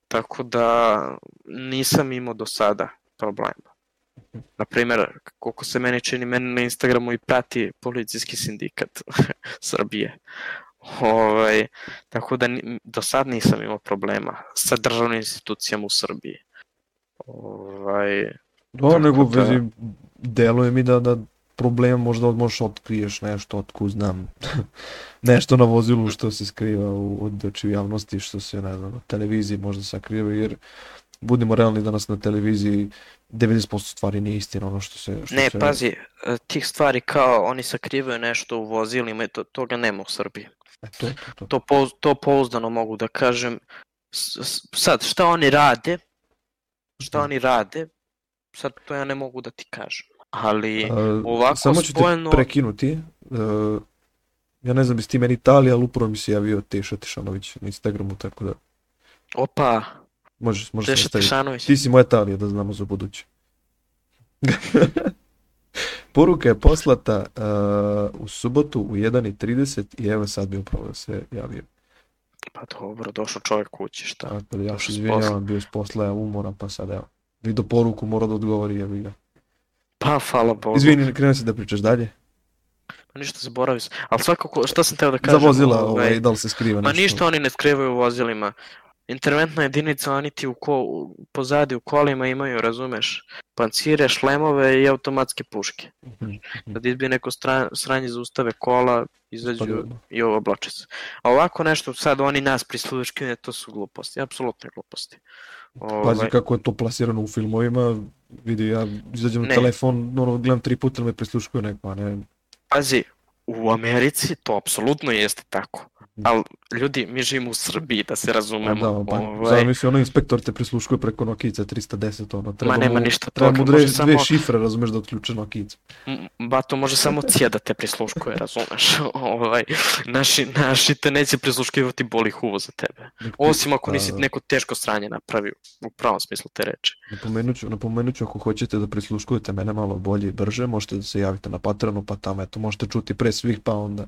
Speaker 2: tako da nisam imao do sada problema. Na primjer, koliko se meni čini, meni na Instagramu i prati policijski sindikat Srbije. Ovaj, tako da do sad nisam imao problema sa državnim institucijama u Srbiji. Ovaj,
Speaker 1: Da, nego
Speaker 2: da-
Speaker 1: vezi, deluje mi da, da problem možda od- možeš otkriješ nešto, otkud znam, nešto na vozilu što se skriva u, od očiju javnosti, što se, ne znam, na televiziji možda sakriva, jer budimo realni danas na televiziji 90% stvari nije istina ono što se... Što
Speaker 2: ne,
Speaker 1: se
Speaker 2: pazi, e, tih stvari kao oni sakrivaju nešto u vozilima to, toga nema u Srbiji.
Speaker 1: To, to, to.
Speaker 2: To, pouz, to pouzdano mogu da kažem. Sad, šta oni rade, šta
Speaker 1: Mhm.
Speaker 2: oni rade, sad to ja ne mogu da ti kažem. Ali,
Speaker 1: A,
Speaker 2: ovako
Speaker 1: Samo ću
Speaker 2: spoljno-
Speaker 1: te prekinuti. Uh, ja ne znam jesi ti meni Italija, ali upravo mi se javio Teša Tešanović na Instagramu, tako da
Speaker 2: opa,
Speaker 1: možeš, možeš
Speaker 2: Teša. Tešanović.
Speaker 1: Ti si moja Italija, da znamo za buduće. Poruka je poslata uh, u subotu u 1.30 i evo sad mi upravo da se javio.
Speaker 2: Pa dobro, došao čovjek kući, šta?
Speaker 1: Tako da ja se izvinjavam, bio s posla, ja umoran, pa sad evo. Vidio poruku, mora da odgovori, jebi ga.
Speaker 2: Pa, hvala Bogu.
Speaker 1: Izvini, krenuo si da pričaš dalje.
Speaker 2: Pa ništa zaboravio sam. Ali svakako, šta sam teo da kažem?
Speaker 1: Za vozila,
Speaker 2: ovaj,
Speaker 1: ovaj, da li se skriva
Speaker 2: Ma
Speaker 1: nešto?
Speaker 2: ništa oni ne skrivaju u vozilima. Interventna jedinica, oni ti u ko, u- pozadi u kolima imaju, razumeš, pancire, šlemove i automatske puške.
Speaker 1: Mhm, mhm.
Speaker 2: Kad izbije neko stra, sranje zaustave kola, izađu
Speaker 1: Spadaju.
Speaker 2: i ovo oblače se. A ovako nešto, sad oni nas prisluškine, to su gluposti, apsolutne gluposti.
Speaker 1: Pazi
Speaker 2: Ovaj,
Speaker 1: kako je to plasirano u filmovima, vidi ja izađem na
Speaker 2: Ne.
Speaker 1: telefon, ono, gledam tri puta me prisluškuje neko, a ne,
Speaker 2: pazi, u Americi to apsolutno jeste tako. Ali, ljudi, mi živimo u Srbiji, da se razumemo.
Speaker 1: Da, pa,
Speaker 2: ovaj,
Speaker 1: zamisli, ono inspektor te prisluškuje preko Nokijice 310, ono, treba
Speaker 2: Ma nema
Speaker 1: mu,
Speaker 2: ništa
Speaker 1: treba mu dve, dve
Speaker 2: samo-
Speaker 1: šifre, razumeš, da otključe Nokijicu.
Speaker 2: M- Bato može samo cija da te prisluškuje, razumeš? ovaj, naši, naši te neće prisluškivati boli huvo za tebe. Osim ako
Speaker 1: da,
Speaker 2: nisi
Speaker 1: da.
Speaker 2: neko teško sranje napravio, u pravom smislu te reči.
Speaker 1: Napomenut ću, napomenut ću ako hoćete da prisluškujete mene malo bolje i brže, možete da se javite na Patreonu, pa tamo eto možete čuti pre svih, pa onda...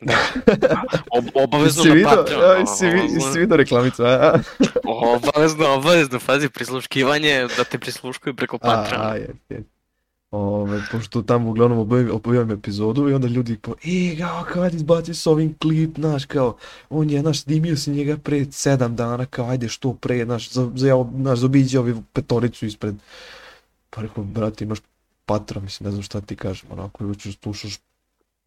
Speaker 2: Da. Ob, obavezno na Patreon.
Speaker 1: a, jesi vi- jesi vidio reklamicu, a?
Speaker 2: Obavezno, obavezno, fazi prisluškivanje da te prisluškuju preko
Speaker 1: A, a,
Speaker 2: Patreona.
Speaker 1: je, je. Ove, pošto tamo uglavnom objavim, objavim epizodu i onda ljudi po, e, kao, kad izbaci s ovim klip, znaš, kao, on je, znaš, snimio si njega pre sedam dana, kao, ajde, što pre, znaš, za, za, znaš, zaobiđi ovi petoricu ispred. Pa rekao, brate, imaš patra, mislim, ne znam šta ti kažem, onako, uđeš, slušaš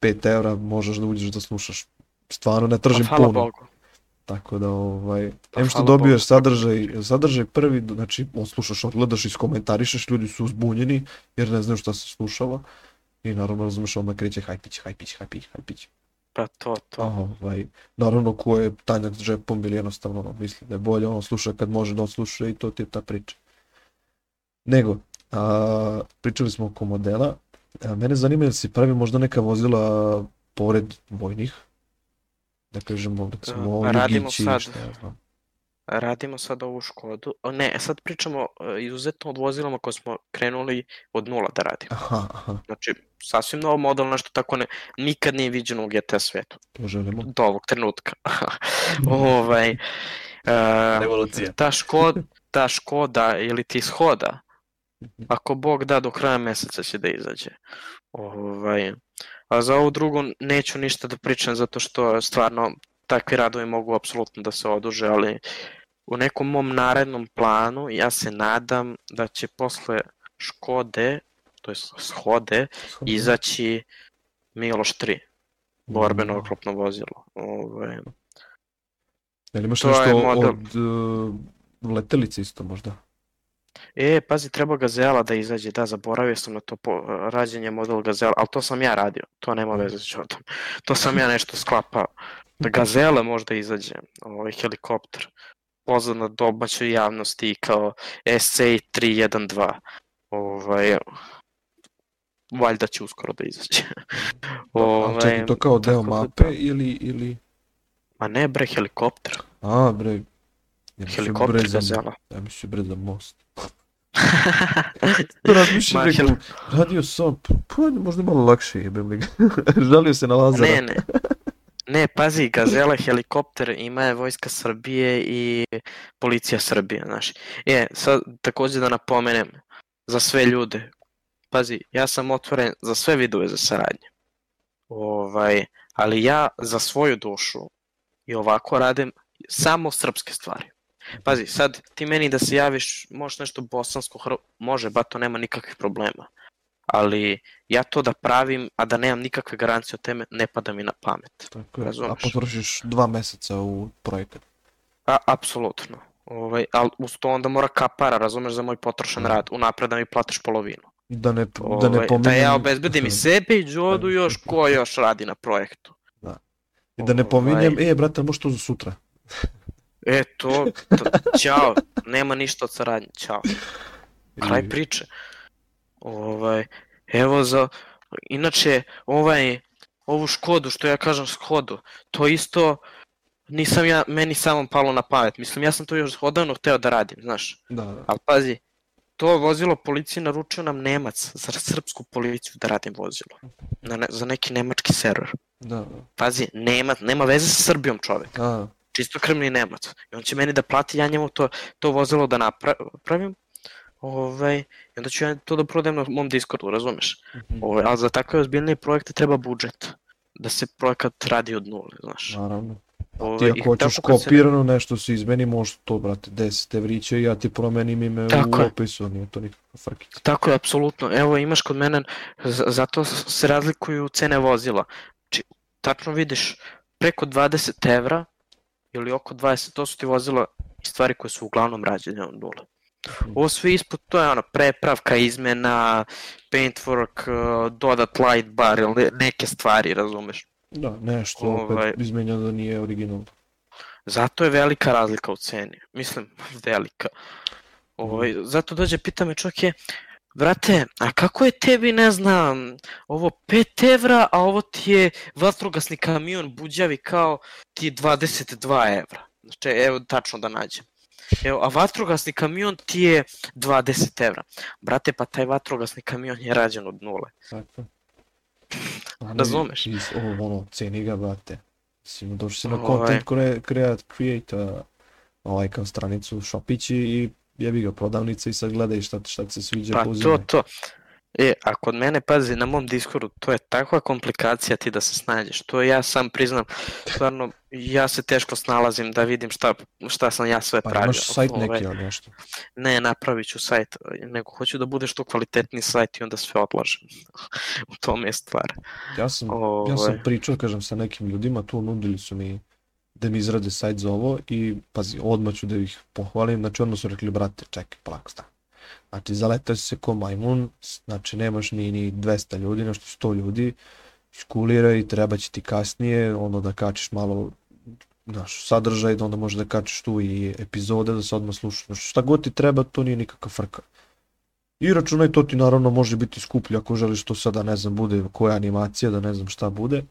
Speaker 1: 5 evra, možeš da uđeš da slušaš, stvarno ne
Speaker 2: Pa,
Speaker 1: tržim
Speaker 2: hvala
Speaker 1: puno.
Speaker 2: Bogu.
Speaker 1: Tako da, ovaj,
Speaker 2: Pa,
Speaker 1: em što dobiješ
Speaker 2: Bogu.
Speaker 1: sadržaj, sadržaj prvi, znači, odslušaš, odgledaš, iskomentarišeš, ljudi su uzbunjeni, jer ne znaju šta se slušava. I naravno, razumeš, onda kreće hajpić, hajpić, hajpić, hajpić.
Speaker 2: Pa to, to.
Speaker 1: Ovaj, naravno, ko je tanjak s džepom ili jednostavno ono, misli da je bolje, on sluša kad može da odsluša i to ti je ta priča. Nego, a, pričali smo oko modela, mene zanima jel si pravi možda neka vozila pored vojnih, da kažemo, recimo,
Speaker 2: A, radimo sad.
Speaker 1: šta ja znam.
Speaker 2: Radimo sad ovu Škodu. O, Ne, sad pričamo e, izuzetno od vozilama koje smo krenuli od nula da radimo.
Speaker 1: Aha, aha,
Speaker 2: Znači, sasvim nov model, nešto tako ne, nikad nije viđeno u GT svetu.
Speaker 1: to želimo.
Speaker 2: Do ovog trenutka. ovaj, e,
Speaker 1: Revolucija.
Speaker 2: ta, škod, ta Škoda ili ti Shoda, ako Bog da do kraja meseca će da izađe. Ovaj, a za ovo drugo neću ništa da pričam zato što stvarno takvi radovi mogu apsolutno da se oduže, ali u nekom mom narednom planu ja se nadam da će posle Škode, to je Shode, izaći Miloš 3, borbeno oklopno vozilo. Ovaj,
Speaker 1: Jel imaš
Speaker 2: to
Speaker 1: nešto
Speaker 2: je model.
Speaker 1: od uh, letelice isto možda?
Speaker 2: E, pazi, treba Gazela da izađe, da, zaboravio sam na to po, rađenje model Gazela, ali to sam ja radio, to nema veze s Jodom. To sam ja nešto sklapao. Da Gazela možda izađe, ovaj helikopter, poznat na domaćoj javnosti kao SC312. Ovaj, valjda će uskoro da izađe.
Speaker 1: A čekaj, to kao deo
Speaker 2: da
Speaker 1: mape
Speaker 2: da.
Speaker 1: ili, ili...
Speaker 2: Ma ne bre, helikopter.
Speaker 1: A, bre, ja
Speaker 2: Helikopter
Speaker 1: bre za,
Speaker 2: Gazela.
Speaker 1: ja mislio bre za most. To razmišljam, rekao, radio sam, pa možda malo lakše li ga. Žalio se na Lazara.
Speaker 2: Ne, ne. Ne, pazi, Gazela helikopter ima je Vojska Srbije i Policija Srbije, znaš. E, sad takođe da napomenem za sve ljude. Pazi, ja sam otvoren za sve vidove za saradnje. Ovaj, ali ja za svoju dušu i ovako radim samo srpske stvari. Pazi, sad ti meni da se javiš, možeš nešto bosansko, hr... može, ba to nema nikakvih problema. Ali ja to da pravim, a da nemam nikakve garancije o teme, ne pada mi na pamet.
Speaker 1: Tako je. A
Speaker 2: razumeš.
Speaker 1: potrošiš dva meseca u projekat.
Speaker 2: A, apsolutno. Ovaj, ali uz to onda mora kapara, razumeš, za moj potrošen
Speaker 1: Da.
Speaker 2: rad, unapred da mi platiš polovinu.
Speaker 1: Da ne, da
Speaker 2: Ovaj,
Speaker 1: ne
Speaker 2: da
Speaker 1: pominjem...
Speaker 2: ja obezbedim i sebi i Đodu
Speaker 1: Da.
Speaker 2: još ko još radi na projektu.
Speaker 1: I da ne
Speaker 2: Ovaj.
Speaker 1: pominjem, e, brate, može to za sutra.
Speaker 2: E, to, to ćao, nema ništa od saradnje, ćao. Kraj priče. Ovaj, evo za, inače, ovaj, ovu Škodu, što ja kažem Škodu, to isto nisam ja, meni samo palo na pamet. Mislim, ja sam to još odavno hteo da radim, znaš.
Speaker 1: Da, da.
Speaker 2: Ali pazi, to vozilo policije naručio nam Nemac za srpsku policiju da radim vozilo. Na ne, za neki nemački server.
Speaker 1: Da, da.
Speaker 2: Pazi, Nemac, nema veze sa Srbijom čovek.
Speaker 1: A,
Speaker 2: Čisto krvni Nemac. I on će meni da plati, ja njemu to, to vozilo da napravim. Ovaj, I onda ću ja to da prodajem na mom Discordu, razumeš?
Speaker 1: mhm,
Speaker 2: Ovaj, ali za takve ozbiljnije projekte treba budžet. Da se projekat radi od nule, znaš.
Speaker 1: naravno.
Speaker 2: Ovaj,
Speaker 1: Ti
Speaker 2: i
Speaker 1: ako hoćeš
Speaker 2: kad se-
Speaker 1: kopirano nešto se izmeni, možeš to, brate, 10 evrića i ja ti promenim ime
Speaker 2: Tako
Speaker 1: u
Speaker 2: je.
Speaker 1: opisu, nije to nikakva frkica.
Speaker 2: Tako je, apsolutno. Evo, imaš kod mene, zato se razlikuju cene vozila. Či, tačno vidiš, preko 20 evra ili oko 20, to su ti vozila i stvari koje su uglavnom rađene od nule. Ovo sve ispod, to je ono, prepravka, izmena, paintwork, uh, dodat light bar ili ne- neke stvari, razumeš?
Speaker 1: Da, nešto
Speaker 2: Ovaj-
Speaker 1: opet izmenja da nije original.
Speaker 2: Zato je velika razlika u ceni. Mislim, velika. Ovaj, zato dođe, pita me čovjek je, brate, a kako je tebi, ne znam, ovo 5 evra, a ovo ti je vatrogasni kamion buđavi kao ti je 22 evra. Znači, evo, tačno da nađem. Evo, a vatrogasni kamion ti je 20 evra. Brate, pa taj vatrogasni kamion je rađen od nule.
Speaker 1: Tako.
Speaker 2: Razumeš?
Speaker 1: Iz, ovo, ono, ceni ga, brate. Mislim, došli si na
Speaker 2: Ovaj.
Speaker 1: content cre- create, create, ovaj, kao stranicu Shopići i jebi ga prodavnice i sad gledaj šta, šta ti se sviđa,
Speaker 2: Pa to,
Speaker 1: uzimaj.
Speaker 2: to. E, a kod mene, pazi, na mom Discordu, to je takva komplikacija ti da se snađeš. To ja sam priznam, stvarno, ja se teško snalazim da vidim šta, šta sam ja sve
Speaker 1: Pa
Speaker 2: pravio.
Speaker 1: imaš sajt
Speaker 2: Ovaj,
Speaker 1: neki ili nešto.
Speaker 2: Ne, napravit ću sajt, nego hoću da bude što kvalitetniji sajt i onda sve odlažem. U tome je stvar.
Speaker 1: Ja sam, ja
Speaker 2: Ovaj.
Speaker 1: sam pričao, kažem, sa nekim ljudima, tu nudili su mi da mi izrade sajt za ovo i pazi, odmah ću da ih pohvalim, znači odmah su rekli, brate, čekaj, polako stani. Znači, zaletao si se ko majmun, znači nemaš ni, ni 200 ljudi, nešto 100 ljudi, iskuliraj i treba će ti kasnije, ono da kačiš malo naš sadržaj, da onda možeš da kačiš tu i epizode, da se odmah slušaš. Znači, šta god ti treba, to nije nikakva frka. I računaj, to ti naravno može biti skuplje ako želiš to sada, ne znam, bude koja animacija, da ne znam šta bude,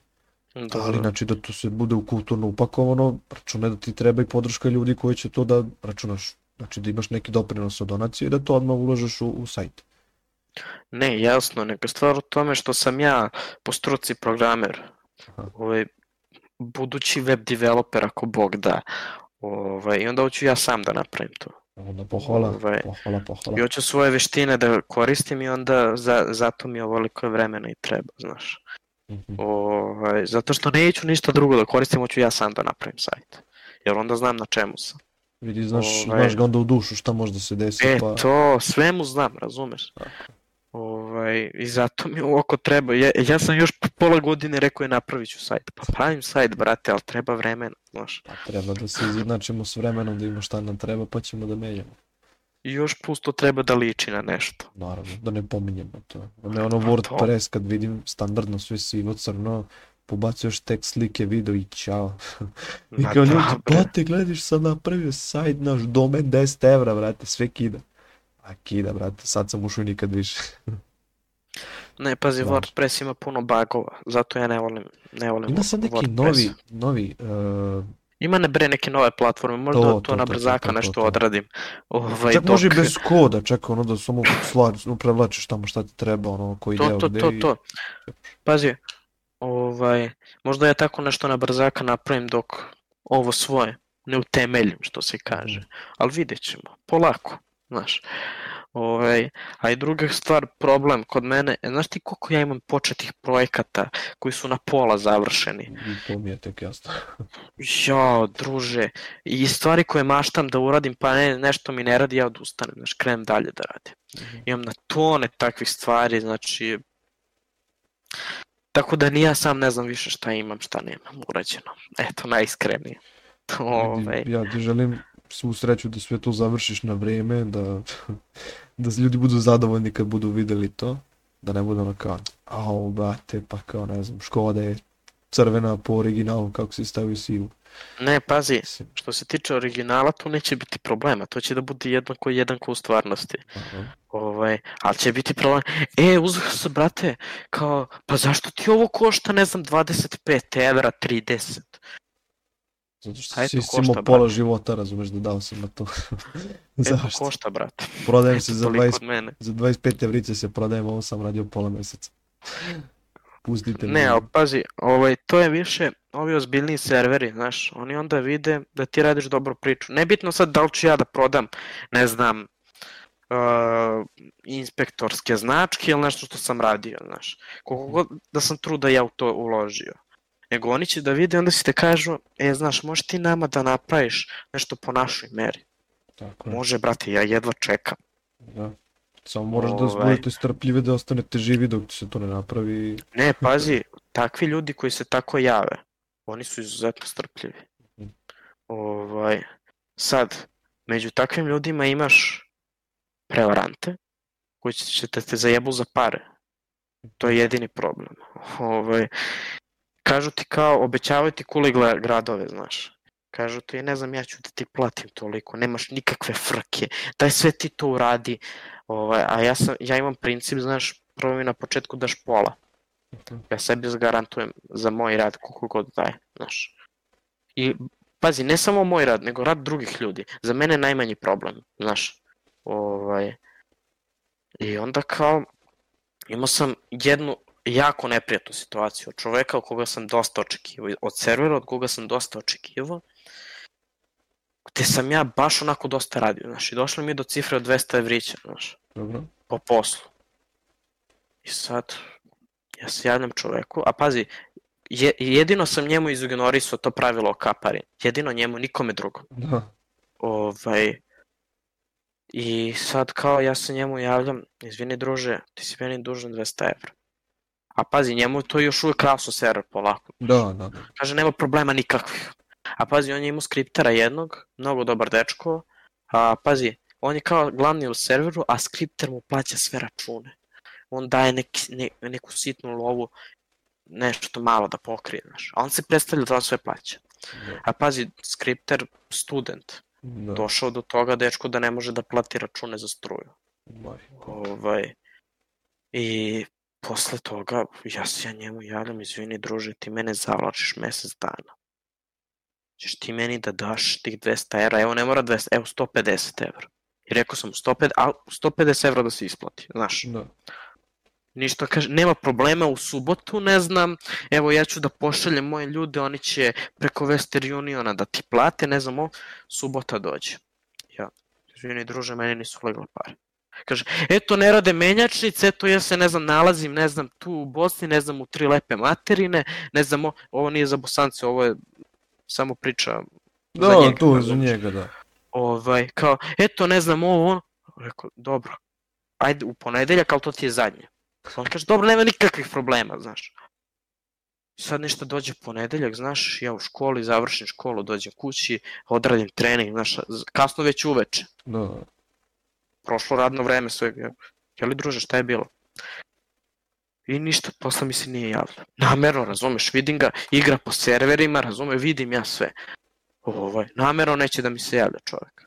Speaker 2: Da,
Speaker 1: ali znači da to se bude u kulturno upakovano, računaj da ti treba i podrška ljudi koji će to da računaš, znači da imaš neki doprinos od donacije i da to odmah uložeš u, u sajt.
Speaker 2: Ne, jasno, nego stvar u tome što sam ja po struci programer,
Speaker 1: Aha.
Speaker 2: ovaj, budući web developer ako Bog da, ovaj, i onda hoću ja sam da napravim to.
Speaker 1: Onda pohvala,
Speaker 2: Ovaj,
Speaker 1: pohvala, pohvala.
Speaker 2: I hoću svoje veštine da koristim i onda za, zato mi ovoliko vremena i treba, znaš.
Speaker 1: Mhm.
Speaker 2: Ovaj, zato što neću ništa drugo da koristim, hoću ja sam da napravim sajt. Jer onda znam na čemu sam.
Speaker 1: Vidi, znaš,
Speaker 2: ovaj-
Speaker 1: znaš ga onda u dušu šta može da se desi,
Speaker 2: E,
Speaker 1: pa...
Speaker 2: to, sve mu znam, razumeš? Ovaj, I zato mi oko treba. Ja, ja sam još po pola godine rekao je napravit ću sajt. Pa pravim sajt, brate, ali treba vremena, znaš.
Speaker 1: Pa treba da se izjednačimo s vremenom, da ima šta nam treba, pa ćemo da menjamo.
Speaker 2: I još plus to treba da liči na nešto.
Speaker 1: Naravno, da ne pominjemo to. Ne ono
Speaker 2: Pa
Speaker 1: WordPress kad vidim standardno sve sivo crno, pobacuješ tekst, slike, video i čao. I kao
Speaker 2: da,
Speaker 1: ljudi, brate, gledaš sad napravio sajt, naš domen 10 evra, brate, sve kida. A kida, brate, sad sam ušao nikad više.
Speaker 2: Ne, pazi,
Speaker 1: Da.
Speaker 2: WordPress ima puno bugova, zato ja ne volim, ne volim
Speaker 1: Ima sad neki novi, novi, uh,
Speaker 2: Ima ne bre neke nove platforme, možda
Speaker 1: To,
Speaker 2: to,
Speaker 1: to,
Speaker 2: na
Speaker 1: to, to,
Speaker 2: brzaka
Speaker 1: to, to,
Speaker 2: nešto
Speaker 1: to.
Speaker 2: odradim. Ovaj,
Speaker 1: čak može i
Speaker 2: dok-
Speaker 1: bez koda, čekaj, ono da samo prevlačiš tamo šta ti treba, ono, koji
Speaker 2: To,
Speaker 1: deo
Speaker 2: to,
Speaker 1: gde
Speaker 2: to,
Speaker 1: i-
Speaker 2: to. Pazi, ovaj, možda ja tako nešto na brzaka napravim dok ovo svoje ne utemeljim, što se kaže.
Speaker 1: Mhm.
Speaker 2: Ali vidjet ćemo, polako, znaš. Ovaj, a i druga stvar, problem kod mene, e, znaš ti koliko ja imam početih projekata koji su na pola završeni?
Speaker 1: I to mi je tek jasno.
Speaker 2: Ja, druže, i stvari koje maštam da uradim, pa ne, nešto mi ne radi, ja odustanem, znaš, krenem dalje da radim. Imam na tone takvih stvari, znači... Tako da ni ja sam ne znam više šta imam, šta nemam urađeno. Eto, najiskrenije. Ovaj,
Speaker 1: Vidi, Ja ti želim svu sreću da sve to završiš na vreme, da, da ljudi budu zadovoljni kad budu videli to, da ne budu ono kao, au, brate, pa kao, ne znam, Škoda je crvena po originalu, kako si stavio sivu.
Speaker 2: ne, pazi, što se tiče originala, tu neće biti problema, to će da bude jednako jednako u stvarnosti.
Speaker 1: aha.
Speaker 2: Ovaj, ali će biti problem. E, uzeo sam, brate, kao, pa zašto ti ovo košta, ne znam, 25 evra, 30?
Speaker 1: Zato što
Speaker 2: eto,
Speaker 1: si
Speaker 2: košta,
Speaker 1: imao pola
Speaker 2: brate.
Speaker 1: života, razumeš, da dao sam na to.
Speaker 2: Eto,
Speaker 1: Zašto?
Speaker 2: košta, brate.
Speaker 1: Prodajem
Speaker 2: Eto,
Speaker 1: se za,
Speaker 2: toliko
Speaker 1: 20,
Speaker 2: od mene.
Speaker 1: za 25 evrice se prodajem, ovo sam radio pola meseca. Pustite me.
Speaker 2: Ne, ali pazi, ovaj, to je više, ovi ozbiljniji serveri, znaš, oni onda vide da ti radiš dobru priču. Nebitno sad da li ću ja da prodam, ne znam, uh, inspektorske značke ili nešto što sam radio, znaš. Koliko god da sam truda ja u to uložio. Nego oni će da vide, onda si te kažu, e, znaš, možeš ti nama da napraviš nešto po našoj meri.
Speaker 1: Tako je.
Speaker 2: Može, brate, ja jedva čekam.
Speaker 1: Da. Samo moraš da
Speaker 2: Ovaj.
Speaker 1: budete strpljivi da ostanete živi dok se to ne napravi.
Speaker 2: Ne, pazi, takvi ljudi koji se tako jave, oni su izuzetno strpljivi.
Speaker 1: Mhm.
Speaker 2: Ovaj, sad, među takvim ljudima imaš prevarante koji će da te zajebu za pare. To je jedini problem. Ovaj, kažu ti kao, obećavaju ti gra- gradove, znaš. Kažu ti, ne znam, ja ću da ti platim toliko, nemaš nikakve frke, daj sve ti to uradi. Ovaj, a ja, sam, ja imam princip, znaš, prvo mi na početku daš pola. Ja sebi zagarantujem za moj rad koliko god daje, znaš. I pazi, ne samo moj rad, nego rad drugih ljudi. Za mene najmanji problem, znaš. Ovaj, I onda kao, imao sam jednu jako neprijatnu situaciju od čoveka od koga sam dosta očekivao, od servera od koga sam dosta očekivao, gde sam ja baš onako dosta radio, znaš, i došlo mi je do cifre od 200 evrića, znaš,
Speaker 1: Dobro.
Speaker 2: po poslu. I sad, ja se javljam čoveku, a pazi, je, jedino sam njemu izignorisao to pravilo o kapari, jedino njemu, nikome drugom.
Speaker 1: Da.
Speaker 2: Ovaj, I sad kao ja se njemu javljam, izvini druže, ti si meni dužan 200 evra. A pazi, njemu to još uvijek krasno server polako.
Speaker 1: Da, da.
Speaker 2: Kaže, nema problema nikakvih. A pazi, on je imao skriptera jednog, mnogo dobar dečko. A pazi, on je kao glavni u serveru, a skripter mu plaća sve račune. On daje neki, ne, neku sitnu lovu, nešto malo da pokrije, znaš. A on se predstavlja da on sve plaća.
Speaker 1: Da.
Speaker 2: A pazi, skripter, student,
Speaker 1: da.
Speaker 2: došao do toga dečko da ne može da plati račune za struju. Ovaj, I posle toga ja se ja njemu javljam, izvini druže, ti mene zavlačiš mesec dana. Ćeš ti meni da daš tih 200 evra, evo ne mora 200, evo 150 evra. I rekao sam mu 150, a 150 evra da se isplati, znaš.
Speaker 1: Da.
Speaker 2: Ništa, kaže, nema problema u subotu, ne znam, evo ja ću da pošaljem moje ljude, oni će preko Western Uniona da ti plate, ne znam, o, subota dođe. Ja, izvini druže, meni nisu legle pare. Kaže, eto ne rade menjačnice, eto ja se ne znam nalazim, ne znam tu u Bosni, ne znam u tri lepe materine, ne znam, o, ovo nije za Bosance, ovo je samo priča
Speaker 1: Da,
Speaker 2: za njega.
Speaker 1: tu za njega, da.
Speaker 2: Ovaj, kao, eto ne znam ovo, ono, rekao, dobro, ajde u ponedeljak, ali to ti je zadnje. On kaže, dobro, nema nikakvih problema, znaš. Sad nešto dođe ponedeljak, znaš, ja u školi, završim školu, dođem kući, odradim trening, znaš, kasno već uveče
Speaker 1: Da,
Speaker 2: prošlo radno vreme sve. Ja, je li druže, šta je bilo? I ništa, posle mi se nije javlja. Namerno, razumeš, vidim ga, igra po serverima, razume, vidim ja sve. Ovaj, namerno neće da mi se javlja čovek.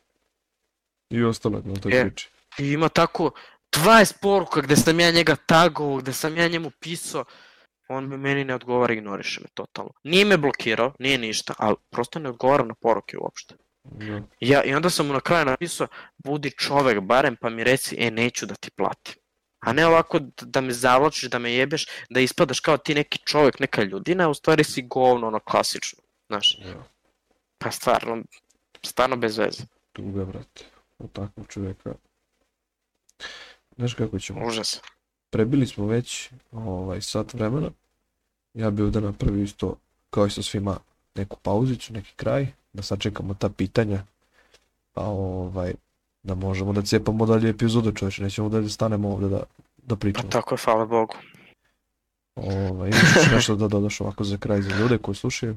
Speaker 1: i ostalo na toj
Speaker 2: E.
Speaker 1: priči.
Speaker 2: I ima tako 20 poruka gde sam ja njega tagovao, gde sam ja njemu pisao, on me meni ne odgovara, ignoriše me totalno. Nije me blokirao, nije ništa, ali prosto ne odgovara na poruke uopšte. Ja, I onda sam mu na kraju napisao, budi čovek barem pa mi reci, e neću da ti platim. A ne ovako da me zavlačiš, da me jebeš, da ispadaš kao ti neki čovek, neka ljudina, a u stvari si govno, ono klasično. Znaš,
Speaker 1: Da.
Speaker 2: pa stvarno, stvarno bez veze.
Speaker 1: Tuga, brate. Od takvog čoveka. Znaš kako ćemo?
Speaker 2: Užas.
Speaker 1: Prebili smo već ovaj, sat vremena. Ja bi ovdje napravio isto, kao i sa svima, neku pauzicu, neki kraj, da sačekamo ta pitanja. Pa ovaj, da možemo da cepamo dalje epizodu, čovječe, nećemo da stanemo ovdje da, da
Speaker 2: Pa
Speaker 1: pričamo.
Speaker 2: tako je, hvala Bogu.
Speaker 1: Ovaj, imaš nešto da dodaš ovako za kraj za ljude koji slušaju?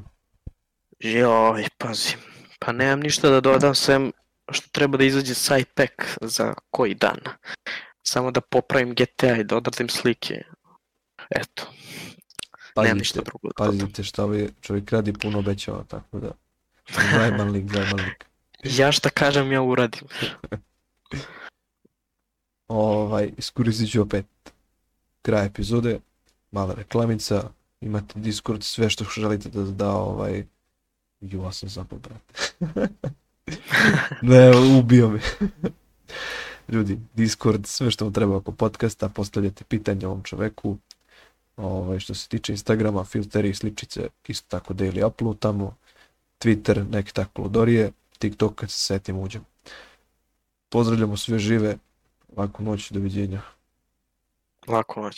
Speaker 2: Joj, pazi. Pa nemam ništa da dodam, sem što treba da izađe side pack za koji dan. Samo da popravim GTA i da odradim slike. Eto, nemam ništa
Speaker 1: Pazite,
Speaker 2: drugo
Speaker 1: pazite šta ovaj čovjek radi puno obećava, tako da. Zajman lik, zajman lik.
Speaker 2: Ja šta kažem, ja uradim.
Speaker 1: Ovaj, iskoristit ću opet kraj epizode, mala reklamica, imate Discord, sve što želite da da ovaj, ju, ja sam zapao, brate. ne, ubio me. Ljudi, Discord, sve što vam treba oko podcasta, postavljate pitanja ovom čoveku. Ovaj, što se tiče Instagrama, filteri i sličice, isto tako daily upload tamo. Twitter, neke tako ludorije, TikTok kad se setim uđem. Pozdravljamo sve žive, laku noć, doviđenja.
Speaker 2: Lako noć.